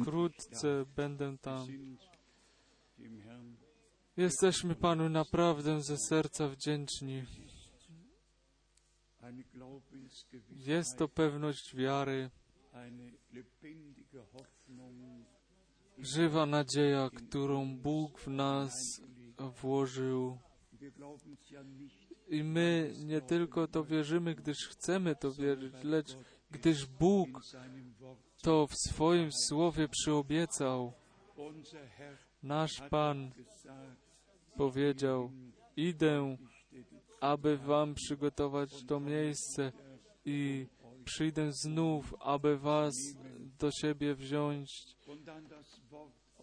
Wkrótce będę tam. Jesteśmy Panu naprawdę ze serca wdzięczni. Jest to pewność wiary, żywa nadzieja, którą Bóg w nas włożył. I my nie tylko to wierzymy, gdyż chcemy to wierzyć, lecz gdyż Bóg. To w swoim słowie przyobiecał. Nasz Pan powiedział: Idę, aby wam przygotować to miejsce i przyjdę znów, aby was do siebie wziąć.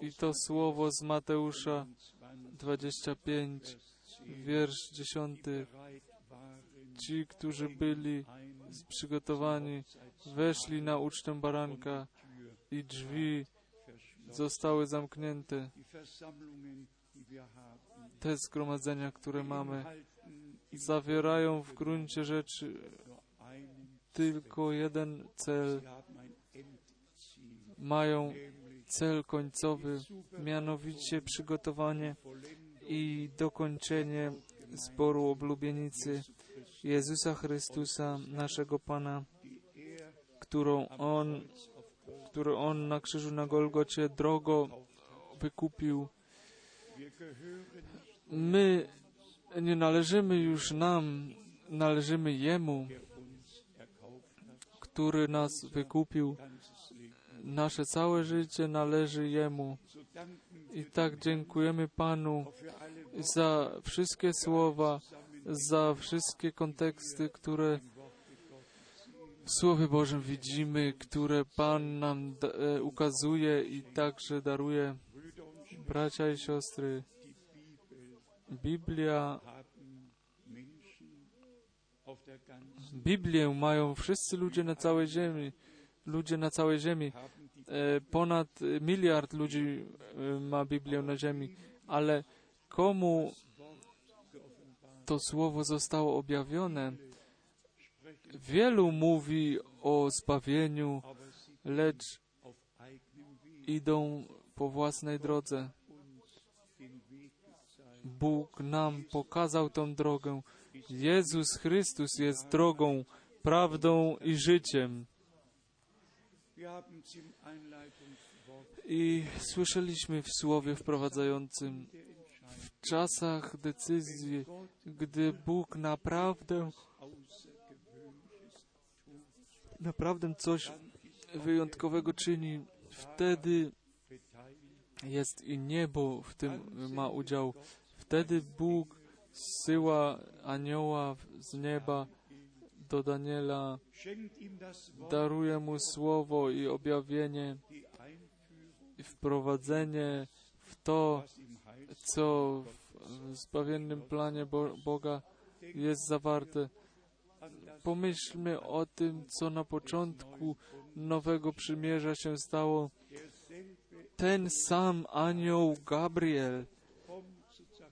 I to słowo z Mateusza 20, 25, Vers 10, wiersz 10. bereit waren, Ci, którzy byli przygotowani, weszli na ucztę baranka i drzwi zostały zamknięte. Te zgromadzenia, które mamy, zawierają w gruncie rzeczy tylko jeden cel. Mają cel końcowy, mianowicie przygotowanie i dokończenie zboru oblubienicy Jezusa Chrystusa, naszego Pana, którą On, którą On na krzyżu na Golgocie drogo wykupił. My nie należymy już nam, należymy Jemu, który nas wykupił. Nasze całe życie należy Jemu. I tak dziękujemy Panu za wszystkie słowa, za wszystkie konteksty, które w Słowie Bożym widzimy, które Pan nam da, e, ukazuje i także daruje. Bracia i siostry, Biblia, Biblię mają wszyscy ludzie na całej ziemi. Ludzie na całej ziemi. E, Ponad miliard ludzi e, ma Biblię na ziemi, ale komu to słowo zostało objawione? Wielu mówi o zbawieniu, lecz idą po własnej drodze. Bóg nam pokazał tą drogę. Jezus Chrystus jest drogą, prawdą i życiem. I słyszeliśmy w słowie wprowadzającym, w czasach decyzji, gdy Bóg naprawdę, naprawdę coś wyjątkowego czyni, wtedy jest i niebo w tym ma udział. Wtedy Bóg zsyła anioła z nieba do Daniela, daruje mu słowo i objawienie i wprowadzenie w to, co w zbawiennym planie Bo Boga jest zawarte. Pomyślmy o tym, co na początku nowego przymierza się stało. Ten sam anioł Gabriel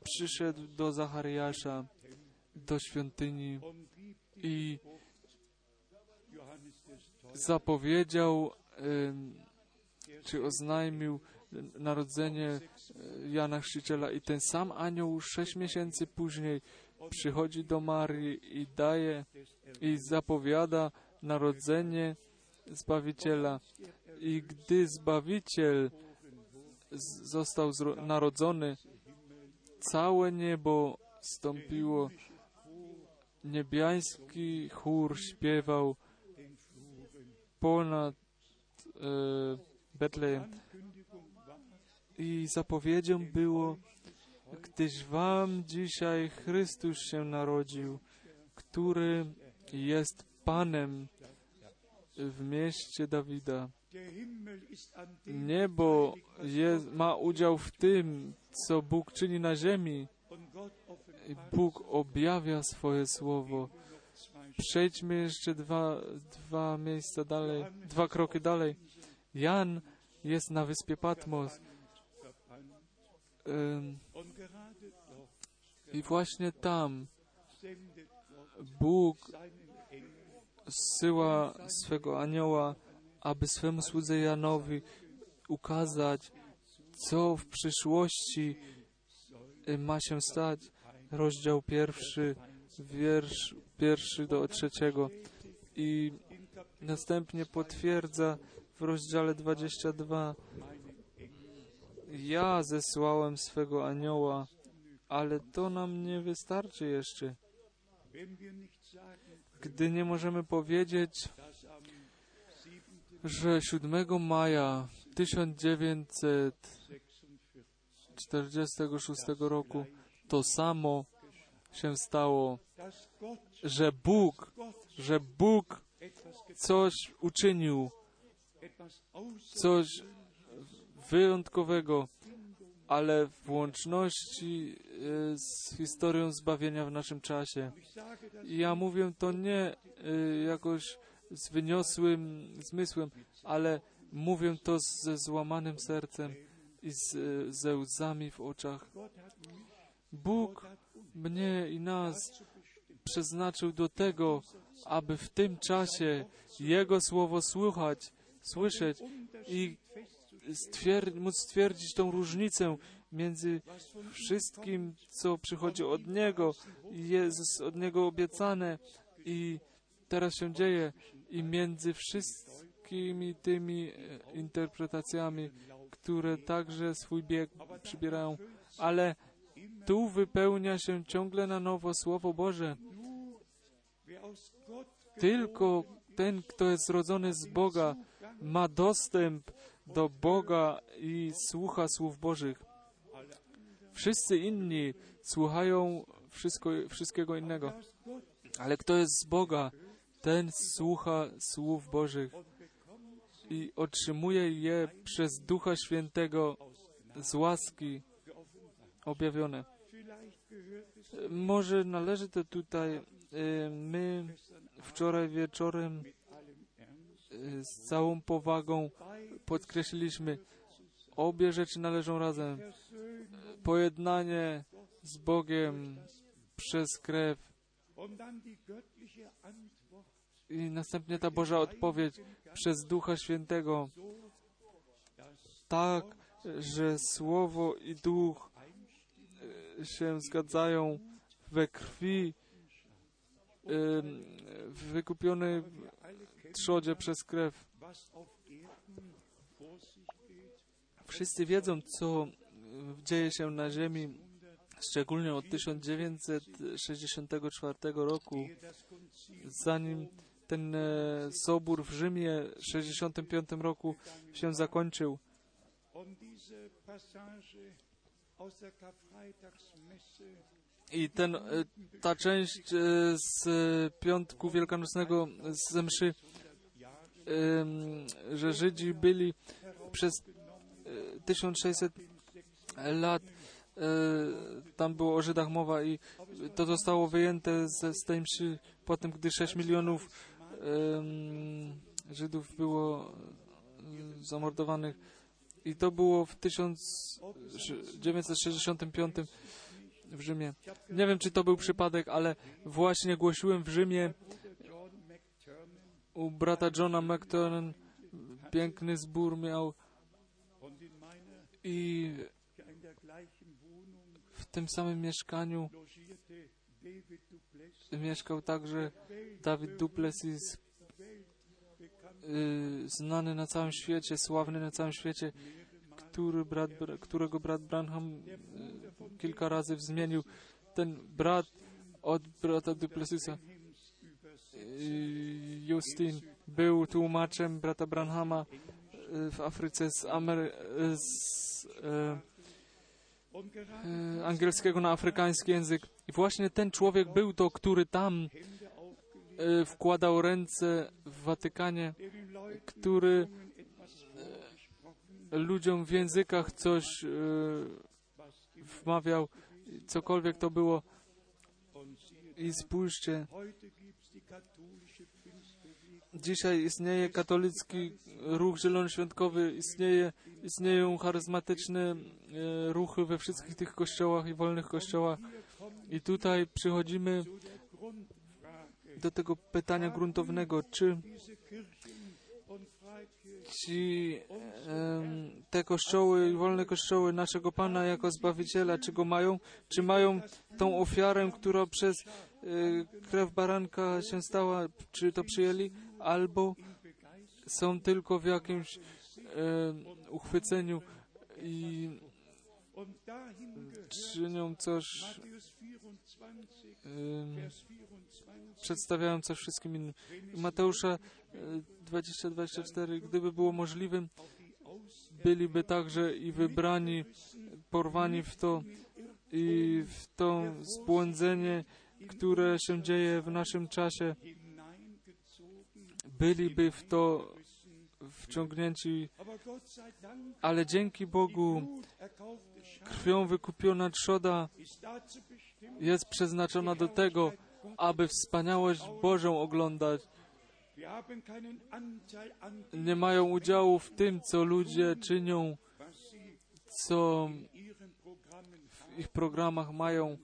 przyszedł do Zachariasza, do świątyni i zapowiedział, czy oznajmił narodzenie e, Jana Chrzciciela i ten sam anioł sześć miesięcy później przychodzi do Marii i daje i zapowiada narodzenie Zbawiciela. I gdy Zbawiciel został narodzony, całe niebo stąpiło, niebiański chór śpiewał ponad e, Betlejem. I zapowiedzią było, gdyż wam dzisiaj Chrystus się narodził, który jest Panem w mieście Dawida. Niebo jest, ma udział w tym, co Bóg czyni na ziemi. Bóg objawia swoje słowo. Przejdźmy jeszcze dwa, dwa miejsca dalej, dwa kroki dalej. Jan jest na wyspie Patmos. I właśnie tam Bóg zsyła swego anioła aby swemu słudze Janowi ukazać, co w przyszłości y, ma się stać. Rozdział pierwszy, wiersz pierwszy do trzeciego. I następnie potwierdza w rozdziale 22 Ja zesłałem swego anioła, ale to nam nie wystarczy jeszcze. Gdy nie możemy powiedzieć, dass am 7. że 7 maja 1946 46 roku to samo się stało, że Bóg, że Bóg coś uczynił, coś wyjątkowego, ale w łączności e, z historią zbawienia w naszym czasie. I ja mówię to nie y, jakoś z wyniosłym zmysłem, ale mówię to ze złamanym sercem i z, y, ze łzami w oczach. Bóg mnie i nas przeznaczył do tego, aby w tym czasie Jego słowo słuchać, słyszeć i stwier- móc stwierdzić tą różnicę między wszystkim, co przychodzi od Niego i jest od Niego obiecane i teraz się dzieje, i między wszystkimi tymi e, interpretacjami, które także swój bieg przybierają. Ale tu wypełnia się ciągle na nowo Słowo Boże. Tylko ten, kto jest zrodzony z Boga, ma dostęp do Boga i słucha słów Bożych. Wszyscy inni słuchają wszystko, wszystkiego innego. Ale kto jest z Boga, ten słucha słów Bożych i otrzymuje je przez Ducha Świętego z łaski objawione. Może należy to tutaj, e, my wczoraj wieczorem z całą powagą podkreśliliśmy, obie rzeczy należą razem. Pojednanie z Bogiem przez krew i następnie ta Boża odpowiedź przez Ducha Świętego, tak, że Słowo i Duch e, się zgadzają we krwi em, wykupionej trzodzie przez krew. Wszyscy wiedzą, co e, dzieje się na Ziemi, szczególnie od 1964 roku, zanim ten e, sobór w Rzymie w 65 roku się zakończył. I ten, e, ta część e, z piątku wielkanocnego z mszy, że Żydzi byli przez e, 1600 lat, e, tam było o Żydach mowa i to zostało wyjęte z, z tej mszy po tym, gdy 6 milionów Żydów było zamordowanych. I to było w 1965 w Rzymie. Nie wiem, czy to był przypadek, ale właśnie głosiłem w Rzymie u brata Johna McTurnan. Piękny zbór miał i w tym samym mieszkaniu mieszkał także Dawid Duplessis, y, znany na całym świecie, sławny na całym świecie, który brat, Bra- którego brat Branham y, kilka razy wzmienił. Ten brat od brata Duplessisa, y, Justin, był tłumaczem brata Branhama y, w Afryce z, Amery- z e, e, angielskiego na afrykański język. I właśnie ten człowiek był to, który tam e, wkładał ręce w Watykanie, który ludziom w językach coś e, wmawiał, cokolwiek to było. I spójrzcie, dzisiaj istnieje katolicki ruch zielonoświątkowy, istnieje, istnieją charyzmatyczne e, ruchy we wszystkich tych kościołach i wolnych kościołach. I tutaj przychodzimy do tego pytania gruntownego, czy ci, te kościoły, wolne kościoły naszego Pana jako Zbawiciela, czy go mają, czy mają tą ofiarę, która przez e, krew baranka się stała, czy to przyjęli, albo są tylko w jakimś uchwyceniu i czynią coś, Matthäus 24, em, Vers 24. przedstawiają coś wszystkim innym. Mateusza e, 20-24, gdyby było możliwym, byliby także i wybrani, porwani w to i w to zbłądzenie, które się dzieje w naszym czasie, byliby w to wciągnięci, ale dzięki Bogu krwią wykupiona trzoda jest przeznaczona do tego, aby wspaniałość Bożą oglądać. Nie mają udziału w tym, co ludzie czynią, co w ich programach mają,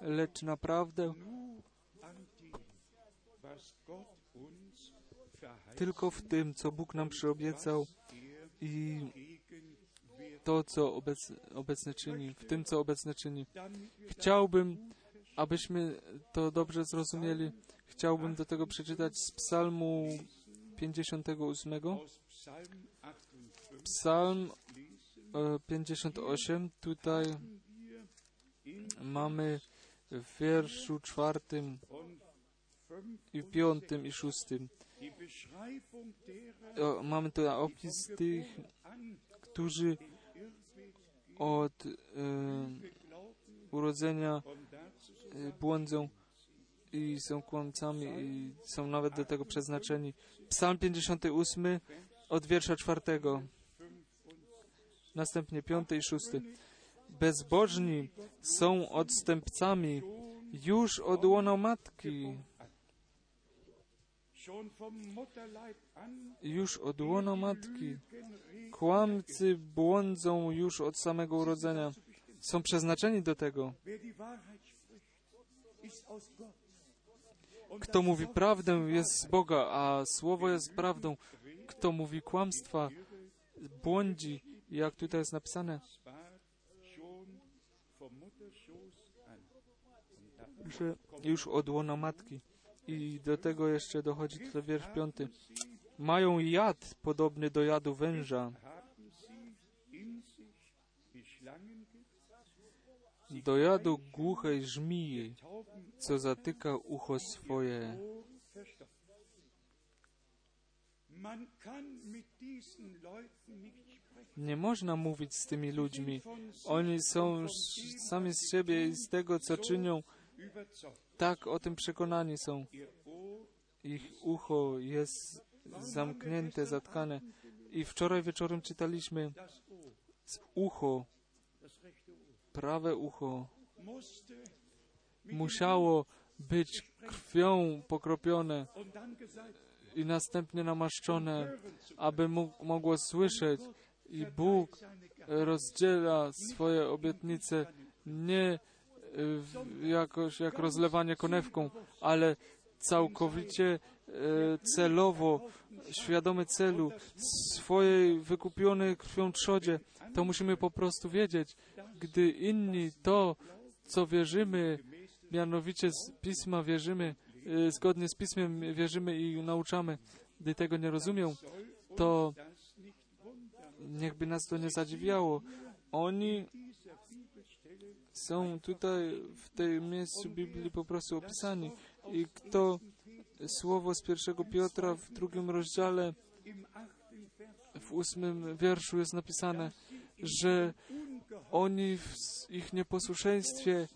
lecz naprawdę tylko w tym, co Bóg nam przyobiecał i to, co obec, obecny czyni, w tym, co obecny czyni. Chciałbym, abyśmy to dobrze zrozumieli. Chciałbym do tego przeczytać z Psalmu 58. aus Psalm 58 Psalm lesen, e, 58. Tutaj mamy w wierszu czwartym i piątym i szóstym. mamy tu opis tych, którzy od e, urodzenia błądzą i są kłamcami i są nawet do tego przeznaczeni. Psalm 58 od wiersza czwartego. Następnie piąty i szósty. Bezbożni są odstępcami już od łona matki. Już od łona matki. Kłamcy błądzą już od samego urodzenia. Są przeznaczeni do tego. Kto mówi prawdę jest z Boga, a słowo jest prawdą. Kto mówi kłamstwa, błądzi, jak tutaj jest napisane, że już od łona matki. I do tego jeszcze dochodzi tutaj wiersz piąty. Mają jad podobny do jadu węża, gibt, do jadu głuchej żmii, co zatyka ucho swoje. Nie można mówić z tymi ludźmi. Oni są sami z siebie i z tego, co czynią, tak o tym przekonani są. Ich ucho jest zamknięte, zatkane. I wczoraj wieczorem czytaliśmy ucho, prawe ucho musiało być krwią pokropione i następnie namaszczone, aby mógł, mogło słyszeć. I Bóg rozdziela swoje obietnice nie jakoś jak rozlewanie konewką, ale całkowicie celowo, świadomy celu, swojej wykupionej krwią trzodzie. To musimy po prostu wiedzieć. Gdy inni to, co wierzymy, mianowicie z Pisma wierzymy, e, zgodnie z Pismem wierzymy i nauczamy, gdy tego nie rozumią, to niechby nas to nie zadziwiało. Oni są tutaj w tym miejscu Biblii po prostu opisani. I kto słowo z pierwszego Piotra w drugim rozdziale, w ósmym wierszu jest napisane, że oni w ich nieposłuszeństwie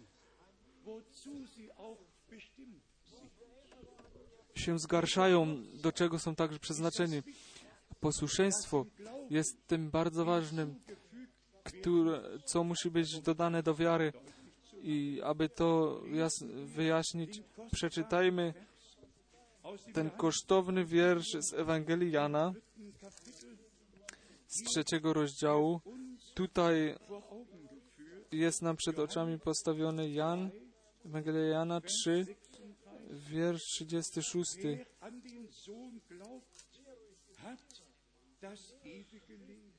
się zgarszają, do czego są także przeznaczeni. Posłuszeństwo jest tym bardzo ważnym, które, co musi być dodane do wiary. I aby to wyjaśnić, przeczytajmy ten kosztowny wiersz z Ewangelii Jana z trzeciego rozdziału. Tutaj jest nam przed oczami postawiony Jan, Ewangelia Jana 3, wiersz 36. Wer an den Sohn glaubt, hat das ewige Leben.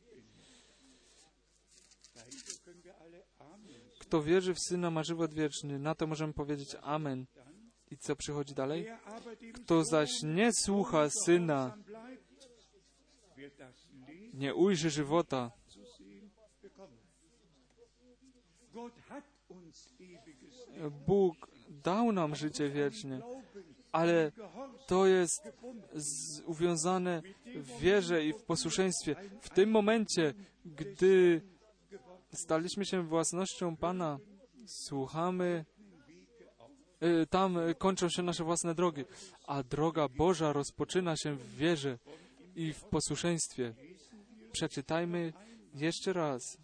Dahinter können wir alle Amen sagen. Kto wierzy w Syna ma żywot wieczny. Na to możemy powiedzieć Amen. I co przychodzi dalej? Kto zaś nie słucha Syna, wird das Leben nie ujrzy żywota. Bóg dał nam życie wieczne, ale to jest uwiązane w wierze i w posłuszeństwie. W tym momencie, gdy staliśmy się własnością Pana, słuchamy, tam y, kończą się nasze własne drogi, a droga Boża rozpoczyna się w wierze i w posłuszeństwie. Przeczytajmy jeszcze raz.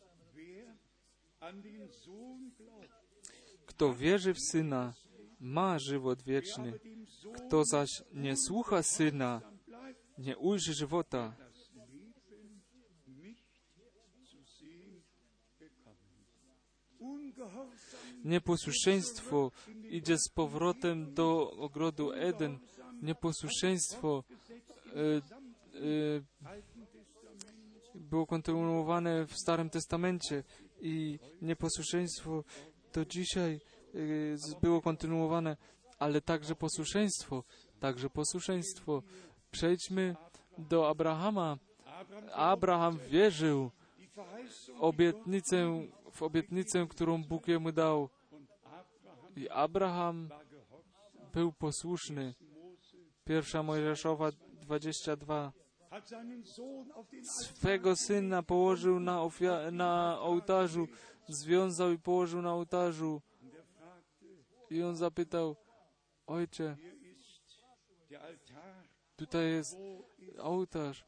Kto wierzy w Syna, ma żywot wieczny. Kto zaś nie słucha Syna, nie ujrzy żywota. Nieposłuszeństwo idzie z powrotem do ogrodu Eden. Nieposłuszeństwo e, e, było kontynuowane w Starym Testamencie i nieposłuszeństwo do dzisiaj e, było kontynuowane, ale także posłuszeństwo, także posłuszeństwo. Przejdźmy do Abrahama. Abraham wierzył obietnicę, w obietnicę, którą Bóg jemu dał. I Abraham był posłuszny. Pierwsza Mojżeszowa 22. hat seinen Sohn auf den Swego syna położył na, na ołtarzu, związał i położył na ołtarzu. I on zapytał, ojcze, tutaj jest ołtarz,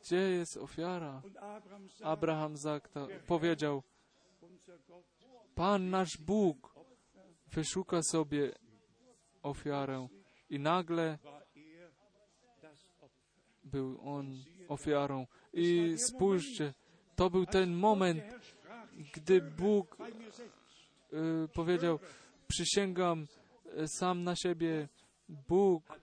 gdzie jest ofiara? Abraham zakta- powiedział, Pan nasz Bóg wyszuka sobie ofiarę. I nagle był on ofiarą. I spójrzcie, to był ten moment, gdy Bóg y, powiedział, przysięgam y, sam na siebie, Bóg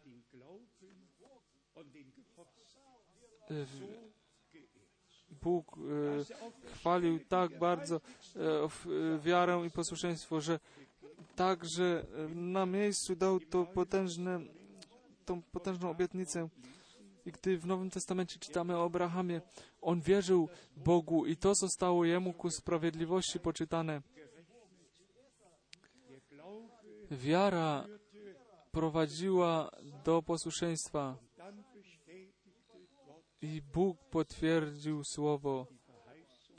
Bóg y, auf der chwalił tak bardzo y, y, wiarę i posłuszeństwo, że także y, na miejscu dał to potężne, tą potężną obietnicę. I gdy w Nowym Testamencie czytamy o Abrahamie, on wierzył Bogu i to zostało jemu ku sprawiedliwości poczytane. Wiara prowadziła do posłuszeństwa i Bóg potwierdził słowo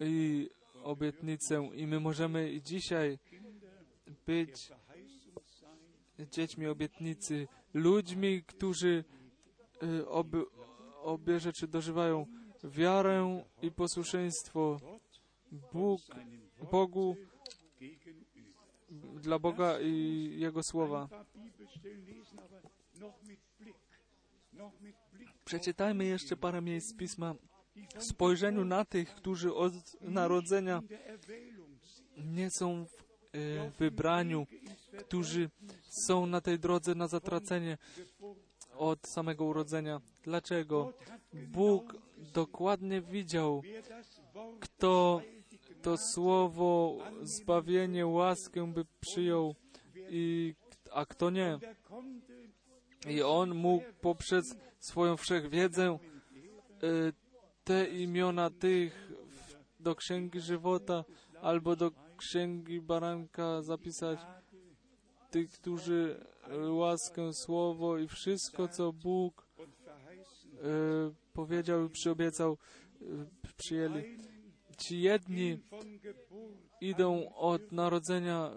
i obietnicę. I my możemy i dzisiaj być dziećmi obietnicy, ludźmi, którzy y, obie rzeczy dożywają. Wiarę i posłuszeństwo. Bóg, Bogu, dla Boga i Jego słowa. Przeczytajmy jeszcze parę miejsc Pisma w spojrzeniu na tych, którzy od narodzenia nie są w y, wybraniu, którzy są na tej drodze na zatracenie od samego urodzenia. Dlaczego? Bóg dokładnie widział, kto to słowo, zbawienie, łaskę by przyjął, i, a kto nie. I on mógł poprzez swoją wszechwiedzę y, te imiona tych do księgi żywota albo do księgi baranka zapisać. Tych, którzy y, łaskę, słowo i wszystko, co Bóg y, powiedział i przyobiecał, przyjęli. Ci jedni idą od narodzenia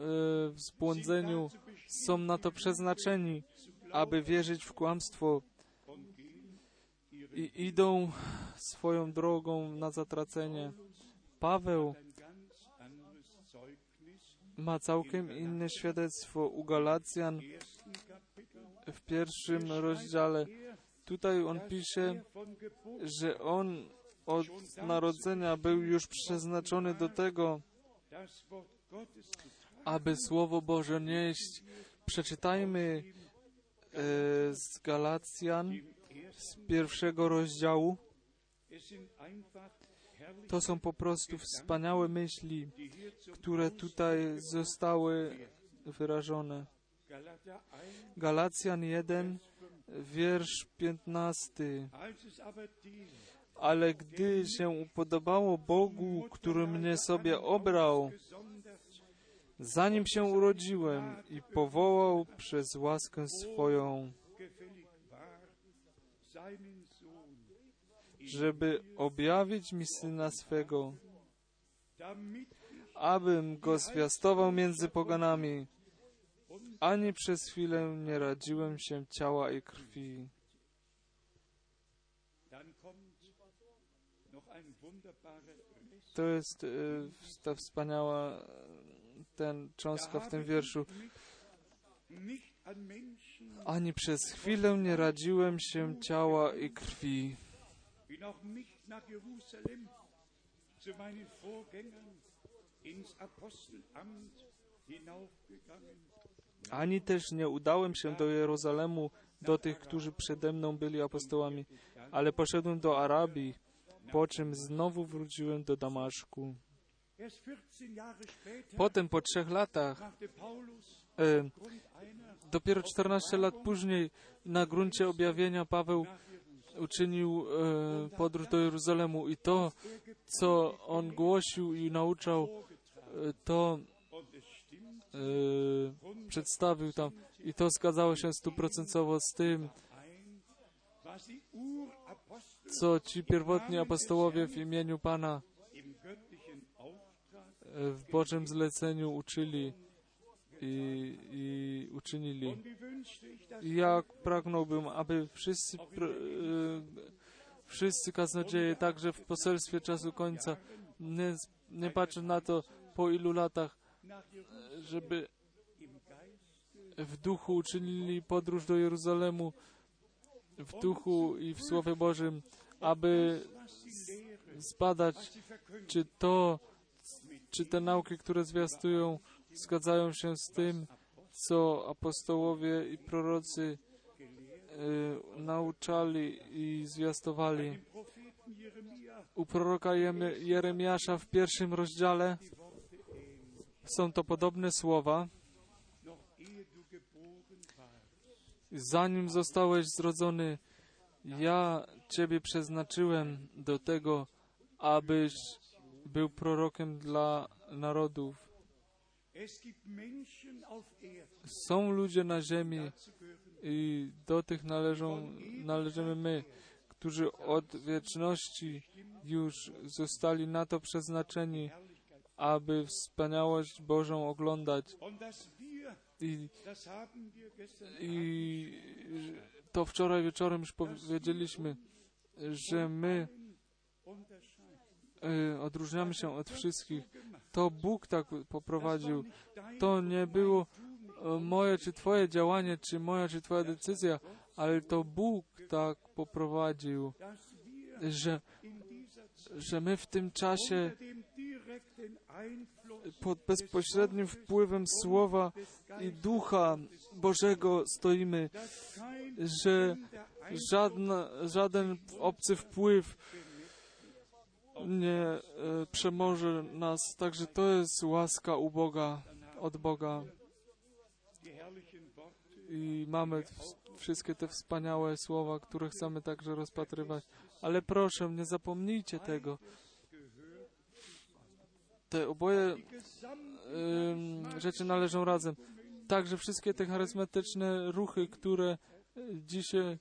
w zbłądzeniu, są na to przeznaczeni, aby wierzyć w kłamstwo i idą swoją drogą na zatracenie. Paweł ma całkiem inne świadectwo u Galacjan w pierwszym rozdziale. Tutaj on pisze, że on od narodzenia był już przeznaczony do tego, aby Słowo Boże nieść. Przeczytajmy e, z Galacjan z pierwszego rozdziału. To są po prostu wspaniałe myśli, które tutaj zostały wyrażone. Galater 1, Galacjan 1, wiersz 15. als es aber dem Ale gdy się upodobało Bogu, który mnie sobie obrał, zanim się urodziłem i powołał przez łaskę swoją, żeby objawić mi syna swego, abym go zwiastował między poganami. Ani przez chwilę nie radziłem się ciała i krwi. To jest y, ta wspaniała ten cząstka w tym wierszu. Ani przez chwilę nie radziłem się ciała i krwi. Ani też nie udałem się do Jerozolemu, do tych, którzy przede mną byli apostołami, ale poszedłem do Arabii, po czym znowu wróciłem do Damaszku. Erst 14 Jahre später Potem, po trzech latach, e, dopiero 14 lat później, na gruncie objawienia Paweł uczynił e, podróż do Jeruzalemu i to, co on głosił i nauczał, e, to e, przedstawił tam. I to zgadzało się stuprocentowo z tym, co ci pierwotni apostołowie w imieniu Pana e, w Bożym zleceniu uczyli i, i uczynili. I jak pragnąłbym, aby wszyscy, pr, e, wszyscy kaznodzieje, także w poselstwie czasu końca, nie, nie patrzę na to po ilu latach, żeby w duchu uczynili podróż do Jeruzalemu, w duchu i w Słowie Bożym, aby zbadać, czy to, czy te nauki, które zwiastują, zgadzają się z tym, co apostołowie i prorocy e, nauczali i zwiastowali. U proroka Jeremiasza w pierwszym rozdziale są to podobne słowa. Zanim zostałeś zrodzony, ja Ciebie przeznaczyłem do tego, abyś był prorokiem dla narodów. Są ludzie na ziemi i do tych należą, należymy my, którzy od wieczności już zostali na to przeznaczeni, aby wspaniałość Bożą oglądać. I, I to wczoraj wieczorem już powiedzieliśmy, że my odróżniamy się od wszystkich. To Bóg tak poprowadził. To nie było e, moje czy Twoje działanie, czy moja czy Twoja decyzja, ale to Bóg tak poprowadził, że, że my w tym czasie pod bezpośrednim wpływem Słowa i Ducha Bożego stoimy, że żadna, żaden obcy wpływ nie e, przemoże nas. Także to jest łaska u Boga, od Boga. I mamy wszystkie te wspaniałe słowa, które chcemy także rozpatrywać. Ale proszę, nie zapomnijcie tego. Te oboje ym, rzeczy należą razem. Także wszystkie te charyzmatyczne ruchy, które y, dzisiaj y,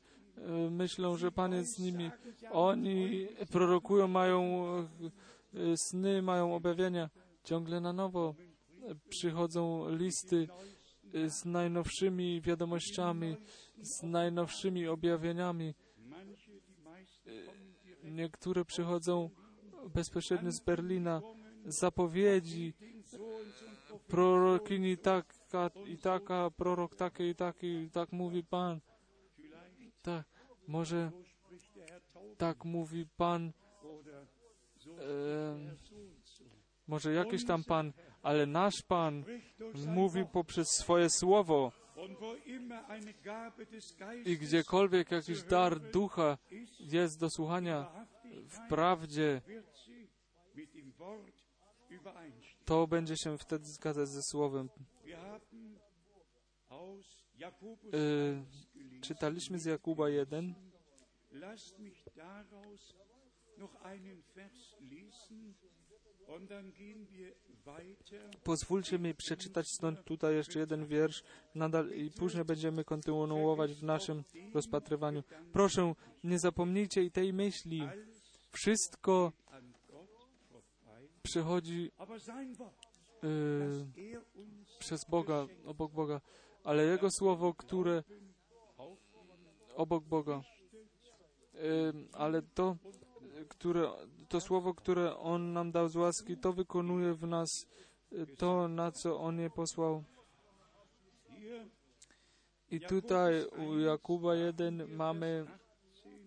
myślą, że Pan jest z nimi, oni prorokują, mają y, sny, mają objawienia. Ciągle na nowo przychodzą listy y, z najnowszymi wiadomościami, z najnowszymi objawieniami. Niektóre przychodzą bezpośrednio z Berlina. Zapowiedzi prorokini taka i taka, prorok taki i taki, tak mówi Pan. Tak, może tak mówi Pan, so może jakiś tam Pan, ale nasz Pan mówi poprzez swoje słowo I gdziekolwiek jakiś dar ducha jest do słuchania w prawdzie, to będzie się wtedy zgadzać ze Słowem. Wir haben aus Jakobus 1 gelesen. czytaliśmy z Jakuba 1. Lasst mich daraus noch einen Vers lesen und dann gehen wir weiter. Pozwólcie mi przeczytać stąd tutaj jeszcze jeden wiersz nadal i później będziemy kontynuować w naszym rozpatrywaniu. Proszę, nie zapomnijcie i tej myśli. Wszystko przychodzi y, er uns przez Boga, obok Boga, ale Jego Słowo, które obok Boga, ale to, które, to Słowo, które On nam dał z łaski, to wykonuje w nas y, to, na co On je posłał. I tutaj u Jakuba 1 mamy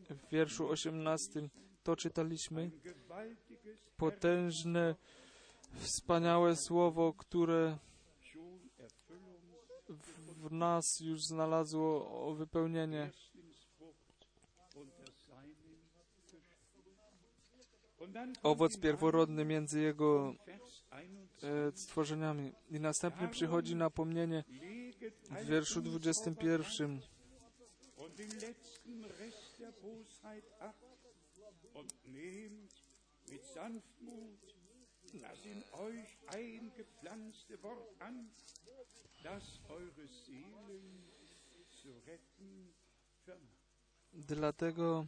w wierszu 18, to czytaliśmy, potężne, wspaniałe Słowo, które w- nas już znalazło wypełnienie. Owoc pierworodny między Jego Vers 21. e, stworzeniami. I następnie przychodzi napomnienie w wierszu Unsorge 21. und den letzten Rest der Bosheit ab und nehmt mit Sanftmut das. Dlatego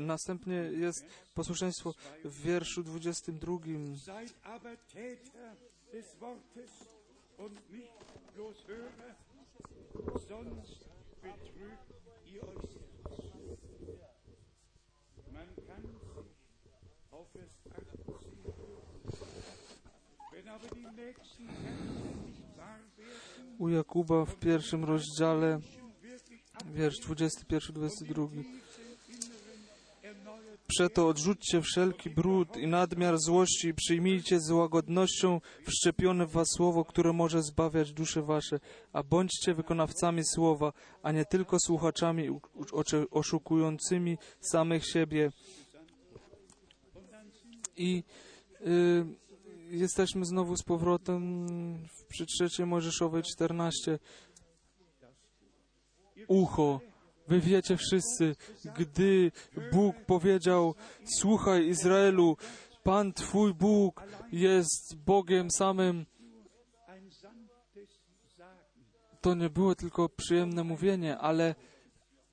następnie jest posłuszeństwo w wierszu 22. Seid aber Täter des Wortes und nicht bloß Hörer, sonst betrügt ihr euch selbst. Man kann sich auf Vers 18 wenn aber die nächsten Verse nicht wahr werden, U Jakuba w pierwszym rozdziale, wiersz 21-22. diesen inneren erneuert Przeto odrzućcie wszelki brud i nadmiar złości i przyjmijcie z łagodnością wszczepione w was słowo, które może zbawiać dusze wasze, a bądźcie wykonawcami słowa, a nie tylko słuchaczami oszukującymi samych siebie. I y, jesteśmy znowu z powrotem przy trzeciej Mojżeszowej 14. Ucho. Wy wiecie wszyscy, gdy Bóg powiedział: Słuchaj, Izraelu, Pan Twój Bóg jest Bogiem samym, to nie było tylko przyjemne mówienie, ale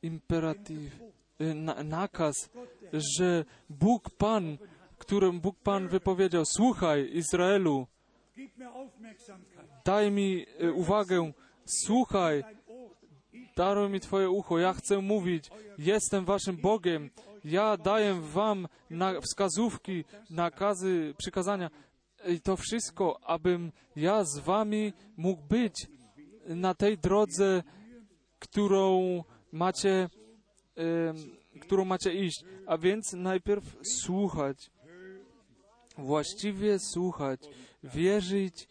imperatyw, y, na, nakaz, że Bóg Pan, którym Bóg Pan wypowiedział: Słuchaj, Izraelu, daj mi y, uwagę, słuchaj, daruj mi Twoje ucho, ja chcę mówić, jestem Waszym Bogiem, ja daję Wam na wskazówki, nakazy, przykazania. I to wszystko, abym ja z Wami mógł być na tej drodze, którą macie, którą macie iść. A więc najpierw słuchać, właściwie słuchać, wierzyć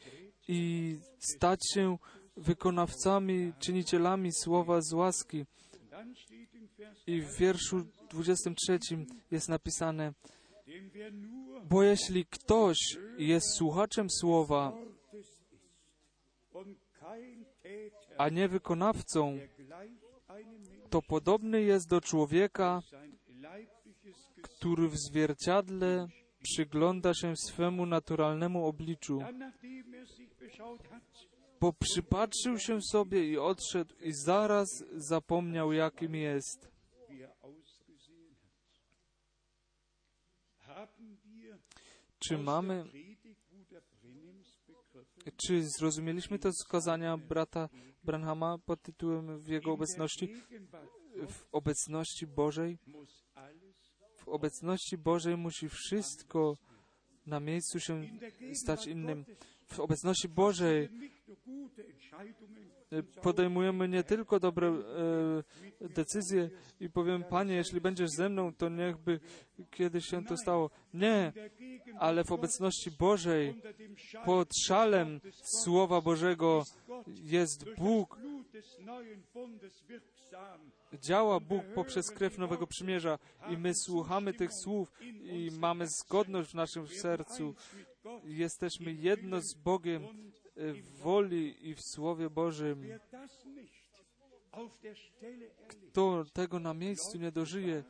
i stać się wykonawcami, czynicielami słowa z łaski. I w wierszu 23 jest napisane, bo jeśli ktoś jest słuchaczem słowa, a nie wykonawcą, to podobny jest do człowieka, który w zwierciadle przygląda się swemu naturalnemu obliczu, dann, nachdem er sich beschaut hat, bo przypatrzył się sobie i odszedł i zaraz zapomniał, jakim jest. Czy mamy, czy zrozumieliśmy to z brata Branhama pod tytułem w jego obecności? W obecności Bożej w obecności Bożej musi wszystko na miejscu się stać innym. W obecności Bożej e, podejmujemy nie tylko dobre e, decyzje i powiem, Panie, jeśli będziesz ze mną, to niechby kiedyś się to stało. Nie, ale w obecności Bożej, pod szalem Słowa Bożego jest Bóg, działa Bóg poprzez krew Nowego Przymierza i my słuchamy tych słów i mamy zgodność w naszym sercu. Jesteśmy jedno z Bogiem w woli i w Słowie Bożym. Kto tego na miejscu nie dożyje,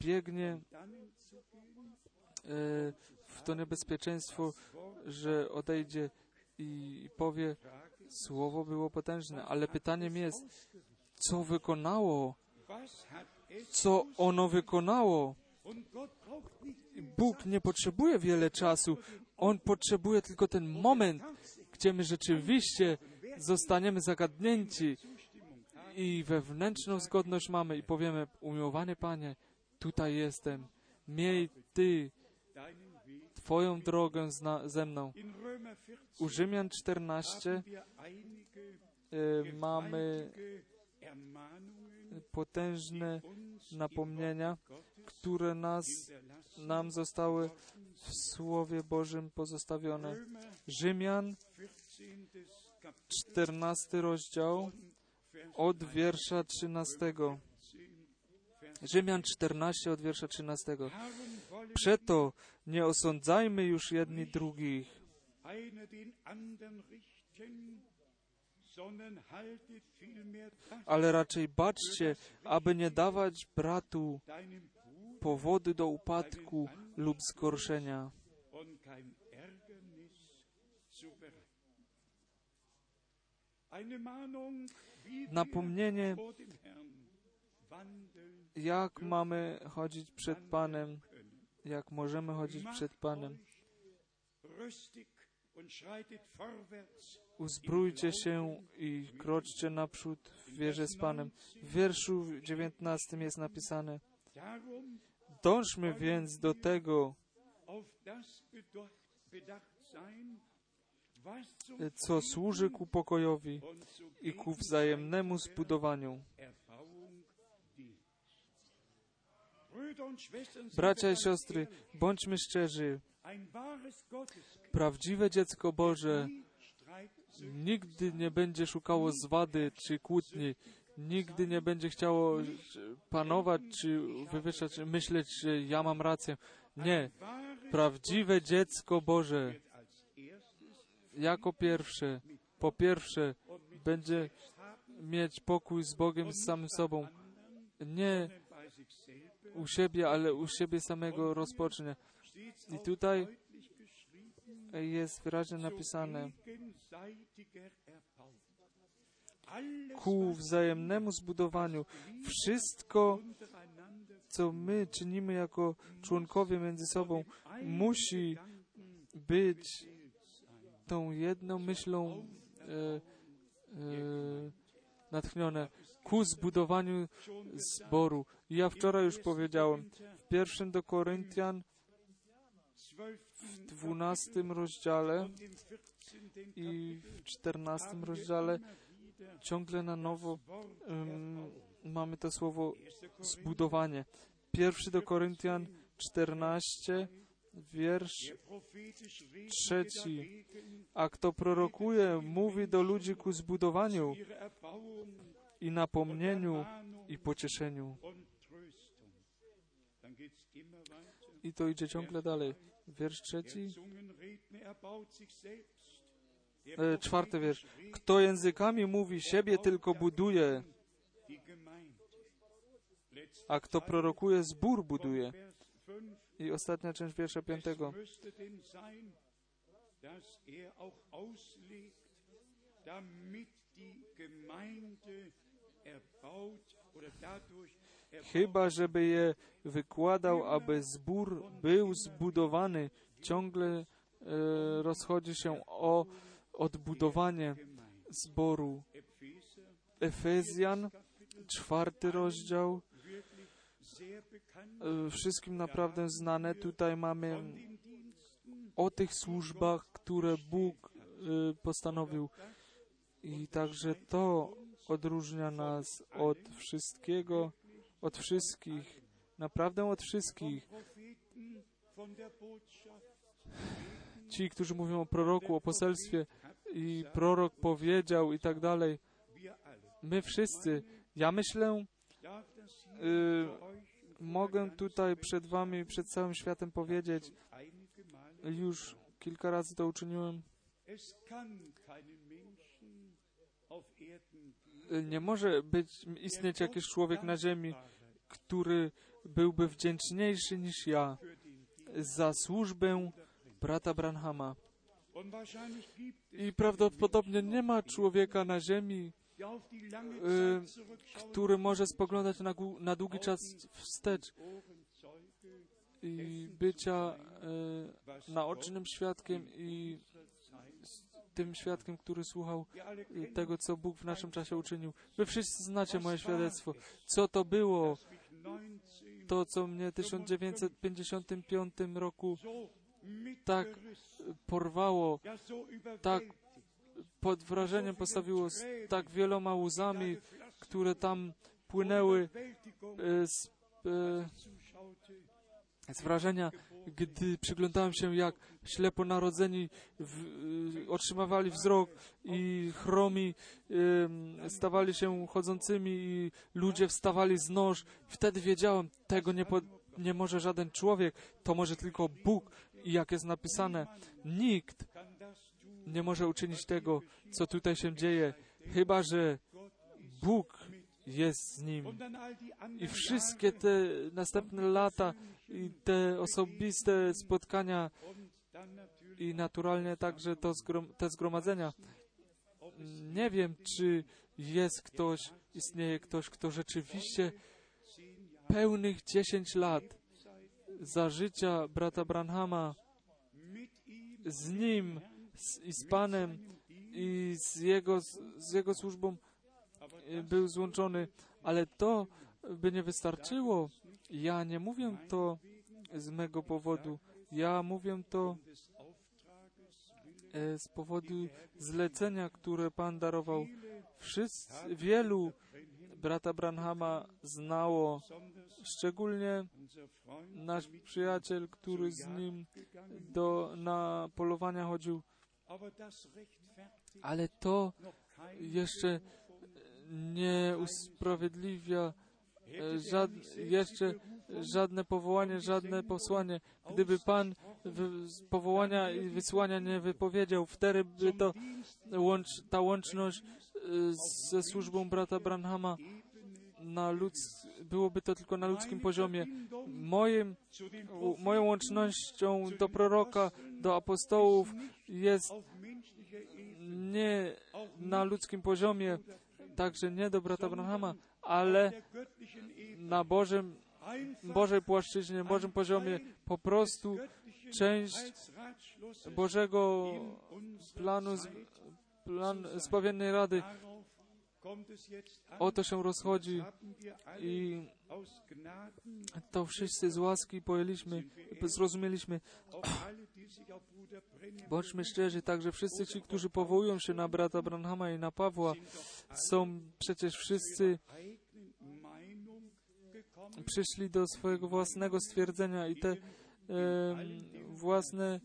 biegnie e, w to niebezpieczeństwo, że odejdzie i powie, słowo było potężne, ale pytaniem jest, co wykonało, co ono wykonało. Bóg nie potrzebuje wiele czasu, On potrzebuje tylko ten moment, gdzie my rzeczywiście zostaniemy zagadnięci i wewnętrzną zgodność mamy i powiemy, umiłowany Panie, tutaj jestem, miej Ty. Twoją drogę zna, ze mną. In Römer 14 U Rzymian 14 haben wir einige e, mamy potężne napomnienia, które nas, nam zostały w Słowie Bożym pozostawione. Rzymian 14. Kapitel 14 rozdział od wiersza 13. 10, Vers Rzymian 14 od wiersza 13. Darum wollen Przeto nie osądzajmy już jedni drugich, ale raczej baczcie, aby nie dawać bratu powody do upadku lub zgorszenia. Napomnienie, jak mamy chodzić przed Panem, jak możemy chodzić przed Panem. Uzbrójcie się i kroczcie naprzód w wierze z Panem. W wierszu 19 jest napisane: Dążmy więc do tego, co służy ku pokojowi i ku wzajemnemu zbudowaniu. Bracia i siostry, bądźmy szczerzy. Prawdziwe dziecko Boże nigdy nie będzie szukało zwady czy kłótni, nigdy nie będzie chciało e, panować czy wywyższać, myśleć, że ja mam rację. Nie. Prawdziwe dziecko Boże jako pierwsze, po pierwsze, będzie mieć pokój z Bogiem, z samym sobą. Nie u siebie, ale u siebie samego rozpocznie. I tutaj jest wyraźnie napisane ku wzajemnemu zbudowaniu. Wszystko, co my czynimy jako członkowie między sobą, musi być tą jedną myślą e, e, natchnione ku zbudowaniu zboru. Ja wczoraj już powiedziałem, w pierwszym do Koryntian, w dwunastym rozdziale und im 14. i w czternastym rozdziale ciągle na nowo em, mamy to słowo zbudowanie. Pierwszy do Koryntian 14, wiersz trzeci. A kto prorokuje, mówi do ludzi ku zbudowaniu i napomnieniu i pocieszeniu. I to idzie ciągle dalej. Wiersz trzeci, e, czwarty wiersz. Kto językami mówi, siebie tylko buduje, a kto prorokuje, zbór buduje. Vers 5. I ostatnia część wiersza piątego. damit die Gemeinde erbaut oder dadurch Chyba, żeby je wykładał, aby zbór był zbudowany. Ciągle e, rozchodzi się o odbudowanie zboru. Efezjan, czwarty rozdział, e, wszystkim naprawdę znane. Tutaj mamy o tych służbach, które Bóg y, postanowił. I także to odróżnia nas od wszystkiego, od wszystkich, naprawdę od wszystkich. Ci, którzy mówią o proroku, o poselstwie i prorok powiedział i tak dalej. My wszyscy, ja myślę, y, mogę tutaj przed Wami, przed całym światem powiedzieć, już kilka razy to uczyniłem, nie może być, istnieć jakiś człowiek na ziemi, który byłby wdzięczniejszy niż ja za służbę brata Branhama. I prawdopodobnie nie ma człowieka na ziemi, y, który może spoglądać na, na długi czas wstecz i bycia y, naocznym świadkiem i tym świadkiem, który słuchał y, tego, co Bóg w naszym czasie uczynił. Wy wszyscy znacie moje świadectwo. Co to było? dass mich 19 To, co mnie w 1955 roku tak mitgerissen, porwało, tak pod wrażeniem postawiło z tak wieloma łzami, które tam płynęły y, z, y, z wrażenia, gdy przyglądałem się, jak ślepo narodzeni w, y, otrzymywali wzrok i chromi y, stawali się chodzącymi i ludzie wstawali z nóż. Wtedy wiedziałem, tego nie, po, nie może żaden człowiek, to może tylko Bóg. I jak jest napisane, nikt nie może uczynić tego, co tutaj się dzieje, chyba że Bóg jest z nim. I wszystkie te następne lata i te osobiste spotkania i naturalnie także to zgrom, te zgromadzenia. Nie wiem, czy jest ktoś, istnieje ktoś, kto rzeczywiście pełnych 10 lat za życia brata Branhama z nim z, i z Panem i z jego, z jego służbą był złączony, ale to by nie wystarczyło. Ja nie mówię to z mego powodu. Ja mówię to e, z powodu zlecenia, które Pan darował. Wszyscy, wielu brata Branhama znało, szczególnie nasz przyjaciel, który z nim do, na polowania chodził, ale to jeszcze nie usprawiedliwia e, żad, jeszcze żadne powołanie, żadne posłanie. Gdyby Pan powołania i wysłania nie wypowiedział, wtedy by to łącz, ta łączność e, ze służbą brata Branhama na ludz, byłoby to tylko na ludzkim poziomie. Moim, moją łącznością do proroka, do apostołów jest nie na ludzkim poziomie, także nie do brata Branhama, ale na Bożym, Bożej płaszczyźnie, Bożym poziomie, po prostu część Bożego planu, plan zbawiennej rady. Darauf kommt es jetzt an. O to się rozchodzi i to wszyscy z łaski pojęliśmy, zrozumieliśmy. Bądźmy szczerzy, także wszyscy ci, którzy powołują się na brata Branhama i na Pawła, są przecież wszyscy przyszli do swojego własnego stwierdzenia i te em, własne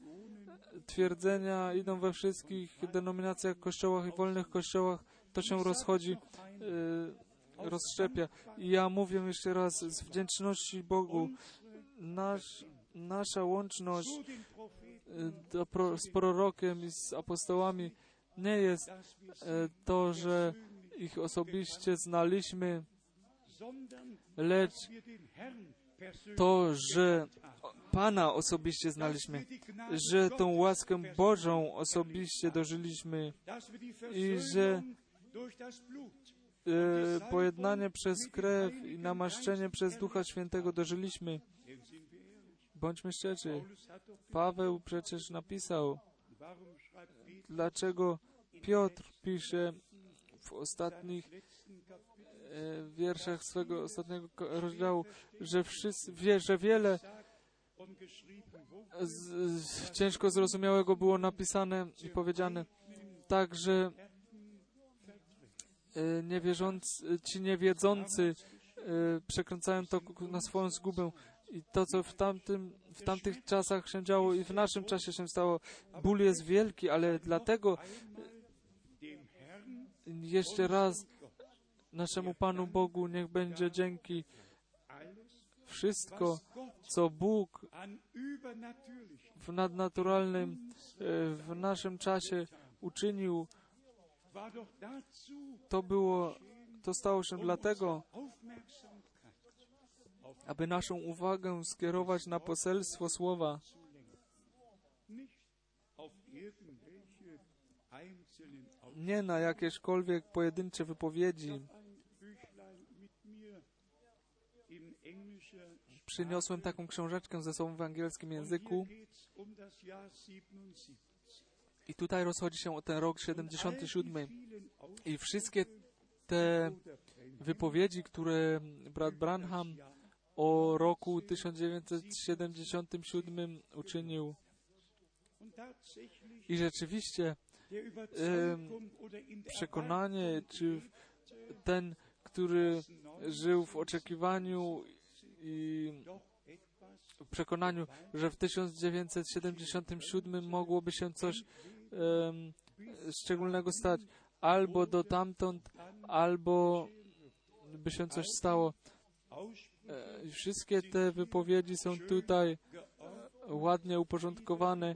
twierdzenia idą we wszystkich denominacjach, kościołach i wolnych kościołach. To się rozchodzi, e, rozszczepia. I ja mówię jeszcze raz z wdzięczności Bogu. Nasz, nasza łączność pro, z prorokiem i z apostołami nie jest e, to, że ich osobiście znaliśmy, lecz to, że Pana osobiście znaliśmy, że tą łaskę Bożą osobiście dożyliśmy, i że E, pojednanie przez krew i namaszczenie przez Ducha Świętego dożyliśmy. Bądźmy szczerzy. Paweł przecież napisał, dlaczego Piotr pisze w ostatnich e, wierszach swego ostatniego rozdziału, że wszyscy wie, że wiele z, z, ciężko zrozumiałego było napisane i powiedziane, także niewierzący, ci niewiedzący e, przekręcają to na swoją zgubę. I to, co w, tamtym, w tamtych czasach się działo i w naszym czasie się stało, ból jest wielki, ale dlatego Herrn jeszcze raz naszemu Panu Bogu niech będzie dzięki wszystko, co Bóg w nadnaturalnym, w naszym czasie uczynił. To było, to stało się dlatego, aby naszą uwagę skierować na poselstwo słowa, nie na jakiekolwiek pojedyncze wypowiedzi. Przyniosłem taką książeczkę ze sobą w angielskim języku i tutaj rozchodzi się o ten rok All 77. die vielen I wszystkie te wypowiedzi, które brat Branham o roku 1977 uczynił. I rzeczywiście der przekonanie, czy ten, który żył w oczekiwaniu i w przekonaniu, że w 1977 mogłoby się coś szczególnego stać, albo do tamtąd, albo by się coś stało. E, Wszystkie te wypowiedzi są tutaj ładnie uporządkowane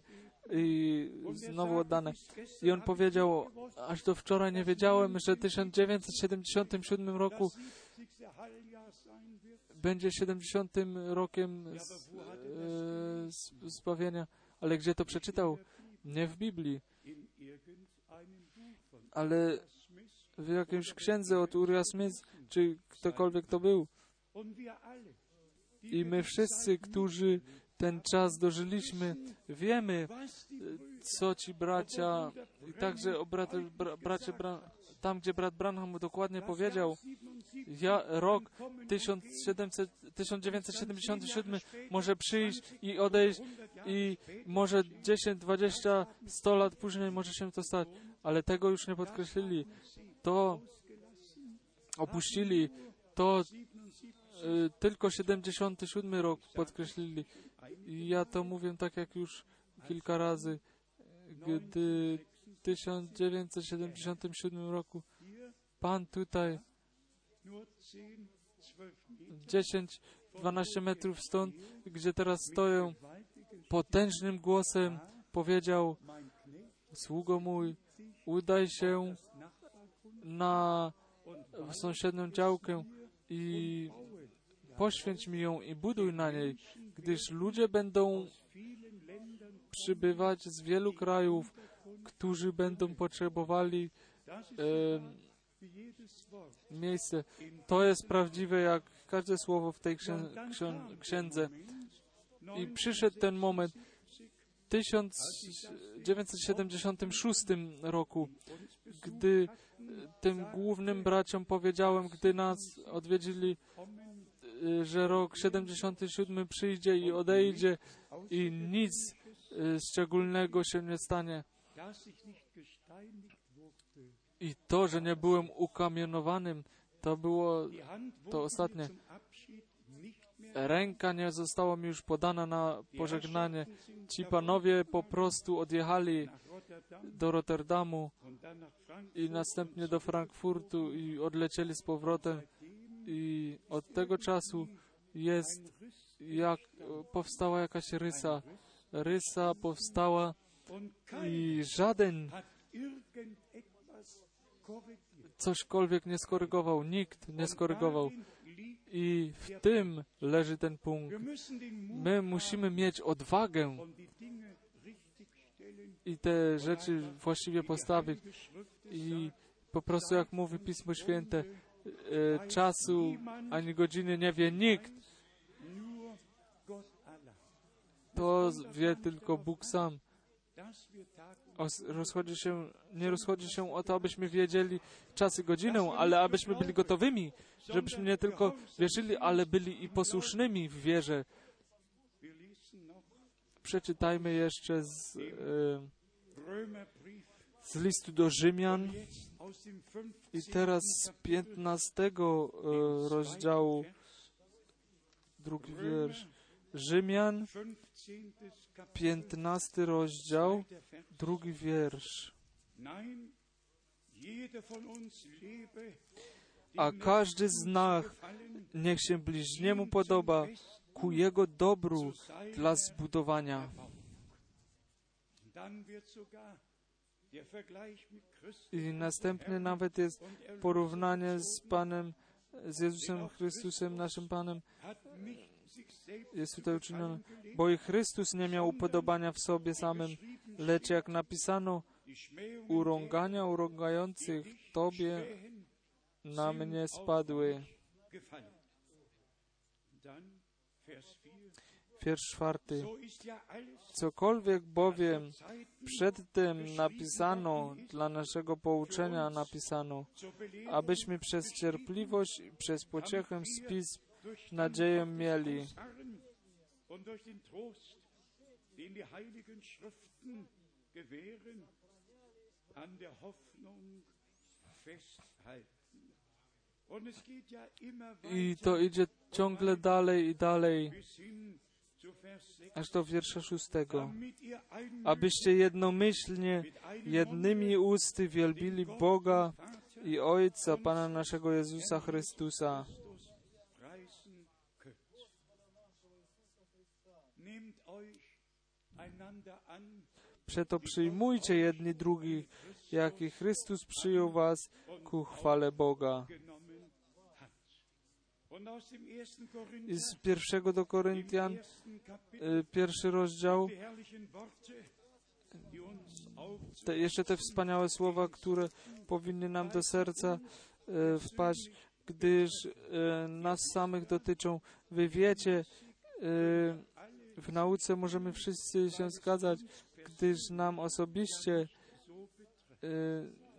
i znowu oddane. I on powiedział, aż do wczoraj nie wiedziałem, że w 1977 roku 70. Halljahr sein wird. będzie 70. rokiem z, e, z, zbawienia. Ale gdzie to przeczytał? Nie w Biblii, ale w jakiejś księdze od Uriah Smith, czy ktokolwiek to był. I my wszyscy, którzy ten czas dożyliśmy, wiemy, co ci bracia, i także o brat, bra, bracie, bra, tam gdzie brat Branham dokładnie powiedział, 77 ja, rok 1700, 1977 może przyjść i odejść i może 10, 20, 100 lat później może się to stać, ale tego już nie podkreślili. To opuścili, to y, tylko 77 rok podkreślili. I ja to mówię tak jak już kilka razy, gdy 1977 roku. Pan tutaj nur 10, 12 Meter 10-12 metrów stąd, gdzie teraz gewaltigen potężnym głosem powiedział, sługo mój, udaj się na sąsiednią działkę i poświęć mi ją i buduj na niej, gdyż ludzie będą przybywać z wielu krajów, którzy będą potrzebowali e, miejsce. To jest prawdziwe jak każde słowo w tej księdze. I przyszedł ten moment w 1976 roku, gdy tym głównym braciom powiedziałem, gdy nas odwiedzili, y, że rok 77 przyjdzie i odejdzie i nic y, szczególnego się nie stanie. I to, że nie byłem ukamienowanym, to było To ostatnie. ręka nie została mi już podana na pożegnanie. Ci panowie po prostu odjechali do Rotterdamu i następnie do Frankfurtu i odlecieli z powrotem. I od tego czasu jest jak powstała jakaś rysa. Rysa powstała i żaden cośkolwiek nie skorygował, nikt nie skorygował. I w tym leży ten punkt. My musimy mieć odwagę i te rzeczy właściwie postawić. I po prostu jak mówi Pismo Święte, e, czasu ani godziny nie wie nikt, to wie tylko Bóg sam. Rozchodzi się, nie rozchodzi się o to, abyśmy wiedzieli czas i godzinę, ale abyśmy byli gotowymi, żebyśmy nie tylko wierzyli, ale byli i posłusznymi w wierze. Przeczytajmy jeszcze z, e, z listu do Rzymian jetzt aus dem 15. i teraz z 15 e, rozdziału, drugi wiersz. Rzymian, 15. Kapitel, 15 rozdział, drugi wiersz. A każdy z nas niech się bliźniemu podoba ku jego dobru dla zbudowania. I następnie nawet jest porównanie z Panem, z Jezusem Chrystusem, naszym Panem, jest tutaj uczynione. Bo i Chrystus nie miał upodobania w sobie samym, lecz jak napisano, urągania urągających Tobie na mnie spadły. euch gefallen. Dann Vers 4. Wiersz czwarty. Cokolwiek bowiem Zeiten przedtem napisano, dla naszego pouczenia napisano, abyśmy przez cierpliwość przez pociechę z pism nadzieję mieli. I to idzie ciągle dalej i dalej, bis hin zu Vers 6, aż do wiersza szóstego. Abyście jednomyślnie, jednymi usty wielbili Boga i Ojca Pana naszego Jezusa Chrystusa. Przeto przyjmujcie jedni drugich, jak i Chrystus przyjął was ku chwale Boga. I z pierwszego do Koryntian, y, pierwszy rozdział, te, jeszcze te wspaniałe słowa, które powinny nam do serca e, wpaść, gdyż e, nas samych dotyczą. Wy wiecie, w nauce możemy wszyscy się zgadzać, gdyż nam osobiście, e,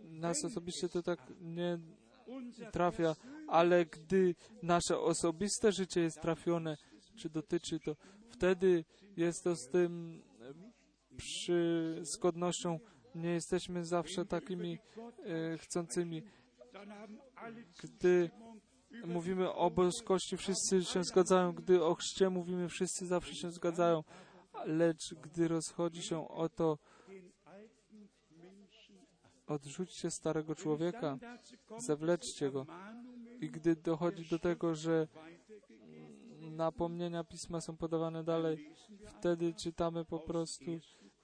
nas osobiście to tak nie trafia, ale gdy nasze osobiste życie jest trafione, czy dotyczy to, wtedy jest to z tym przy zgodnością. Nie jesteśmy zawsze takimi e, chcącymi. Gdy mówimy o boskości, wszyscy się zgadzają. Gdy o chrzcie mówimy, wszyscy zawsze się zgadzają. Lecz gdy rozchodzi się o to, odrzućcie starego człowieka, zawleczcie go. I gdy dochodzi do tego, że napomnienia pisma są podawane dalej, wtedy czytamy po prostu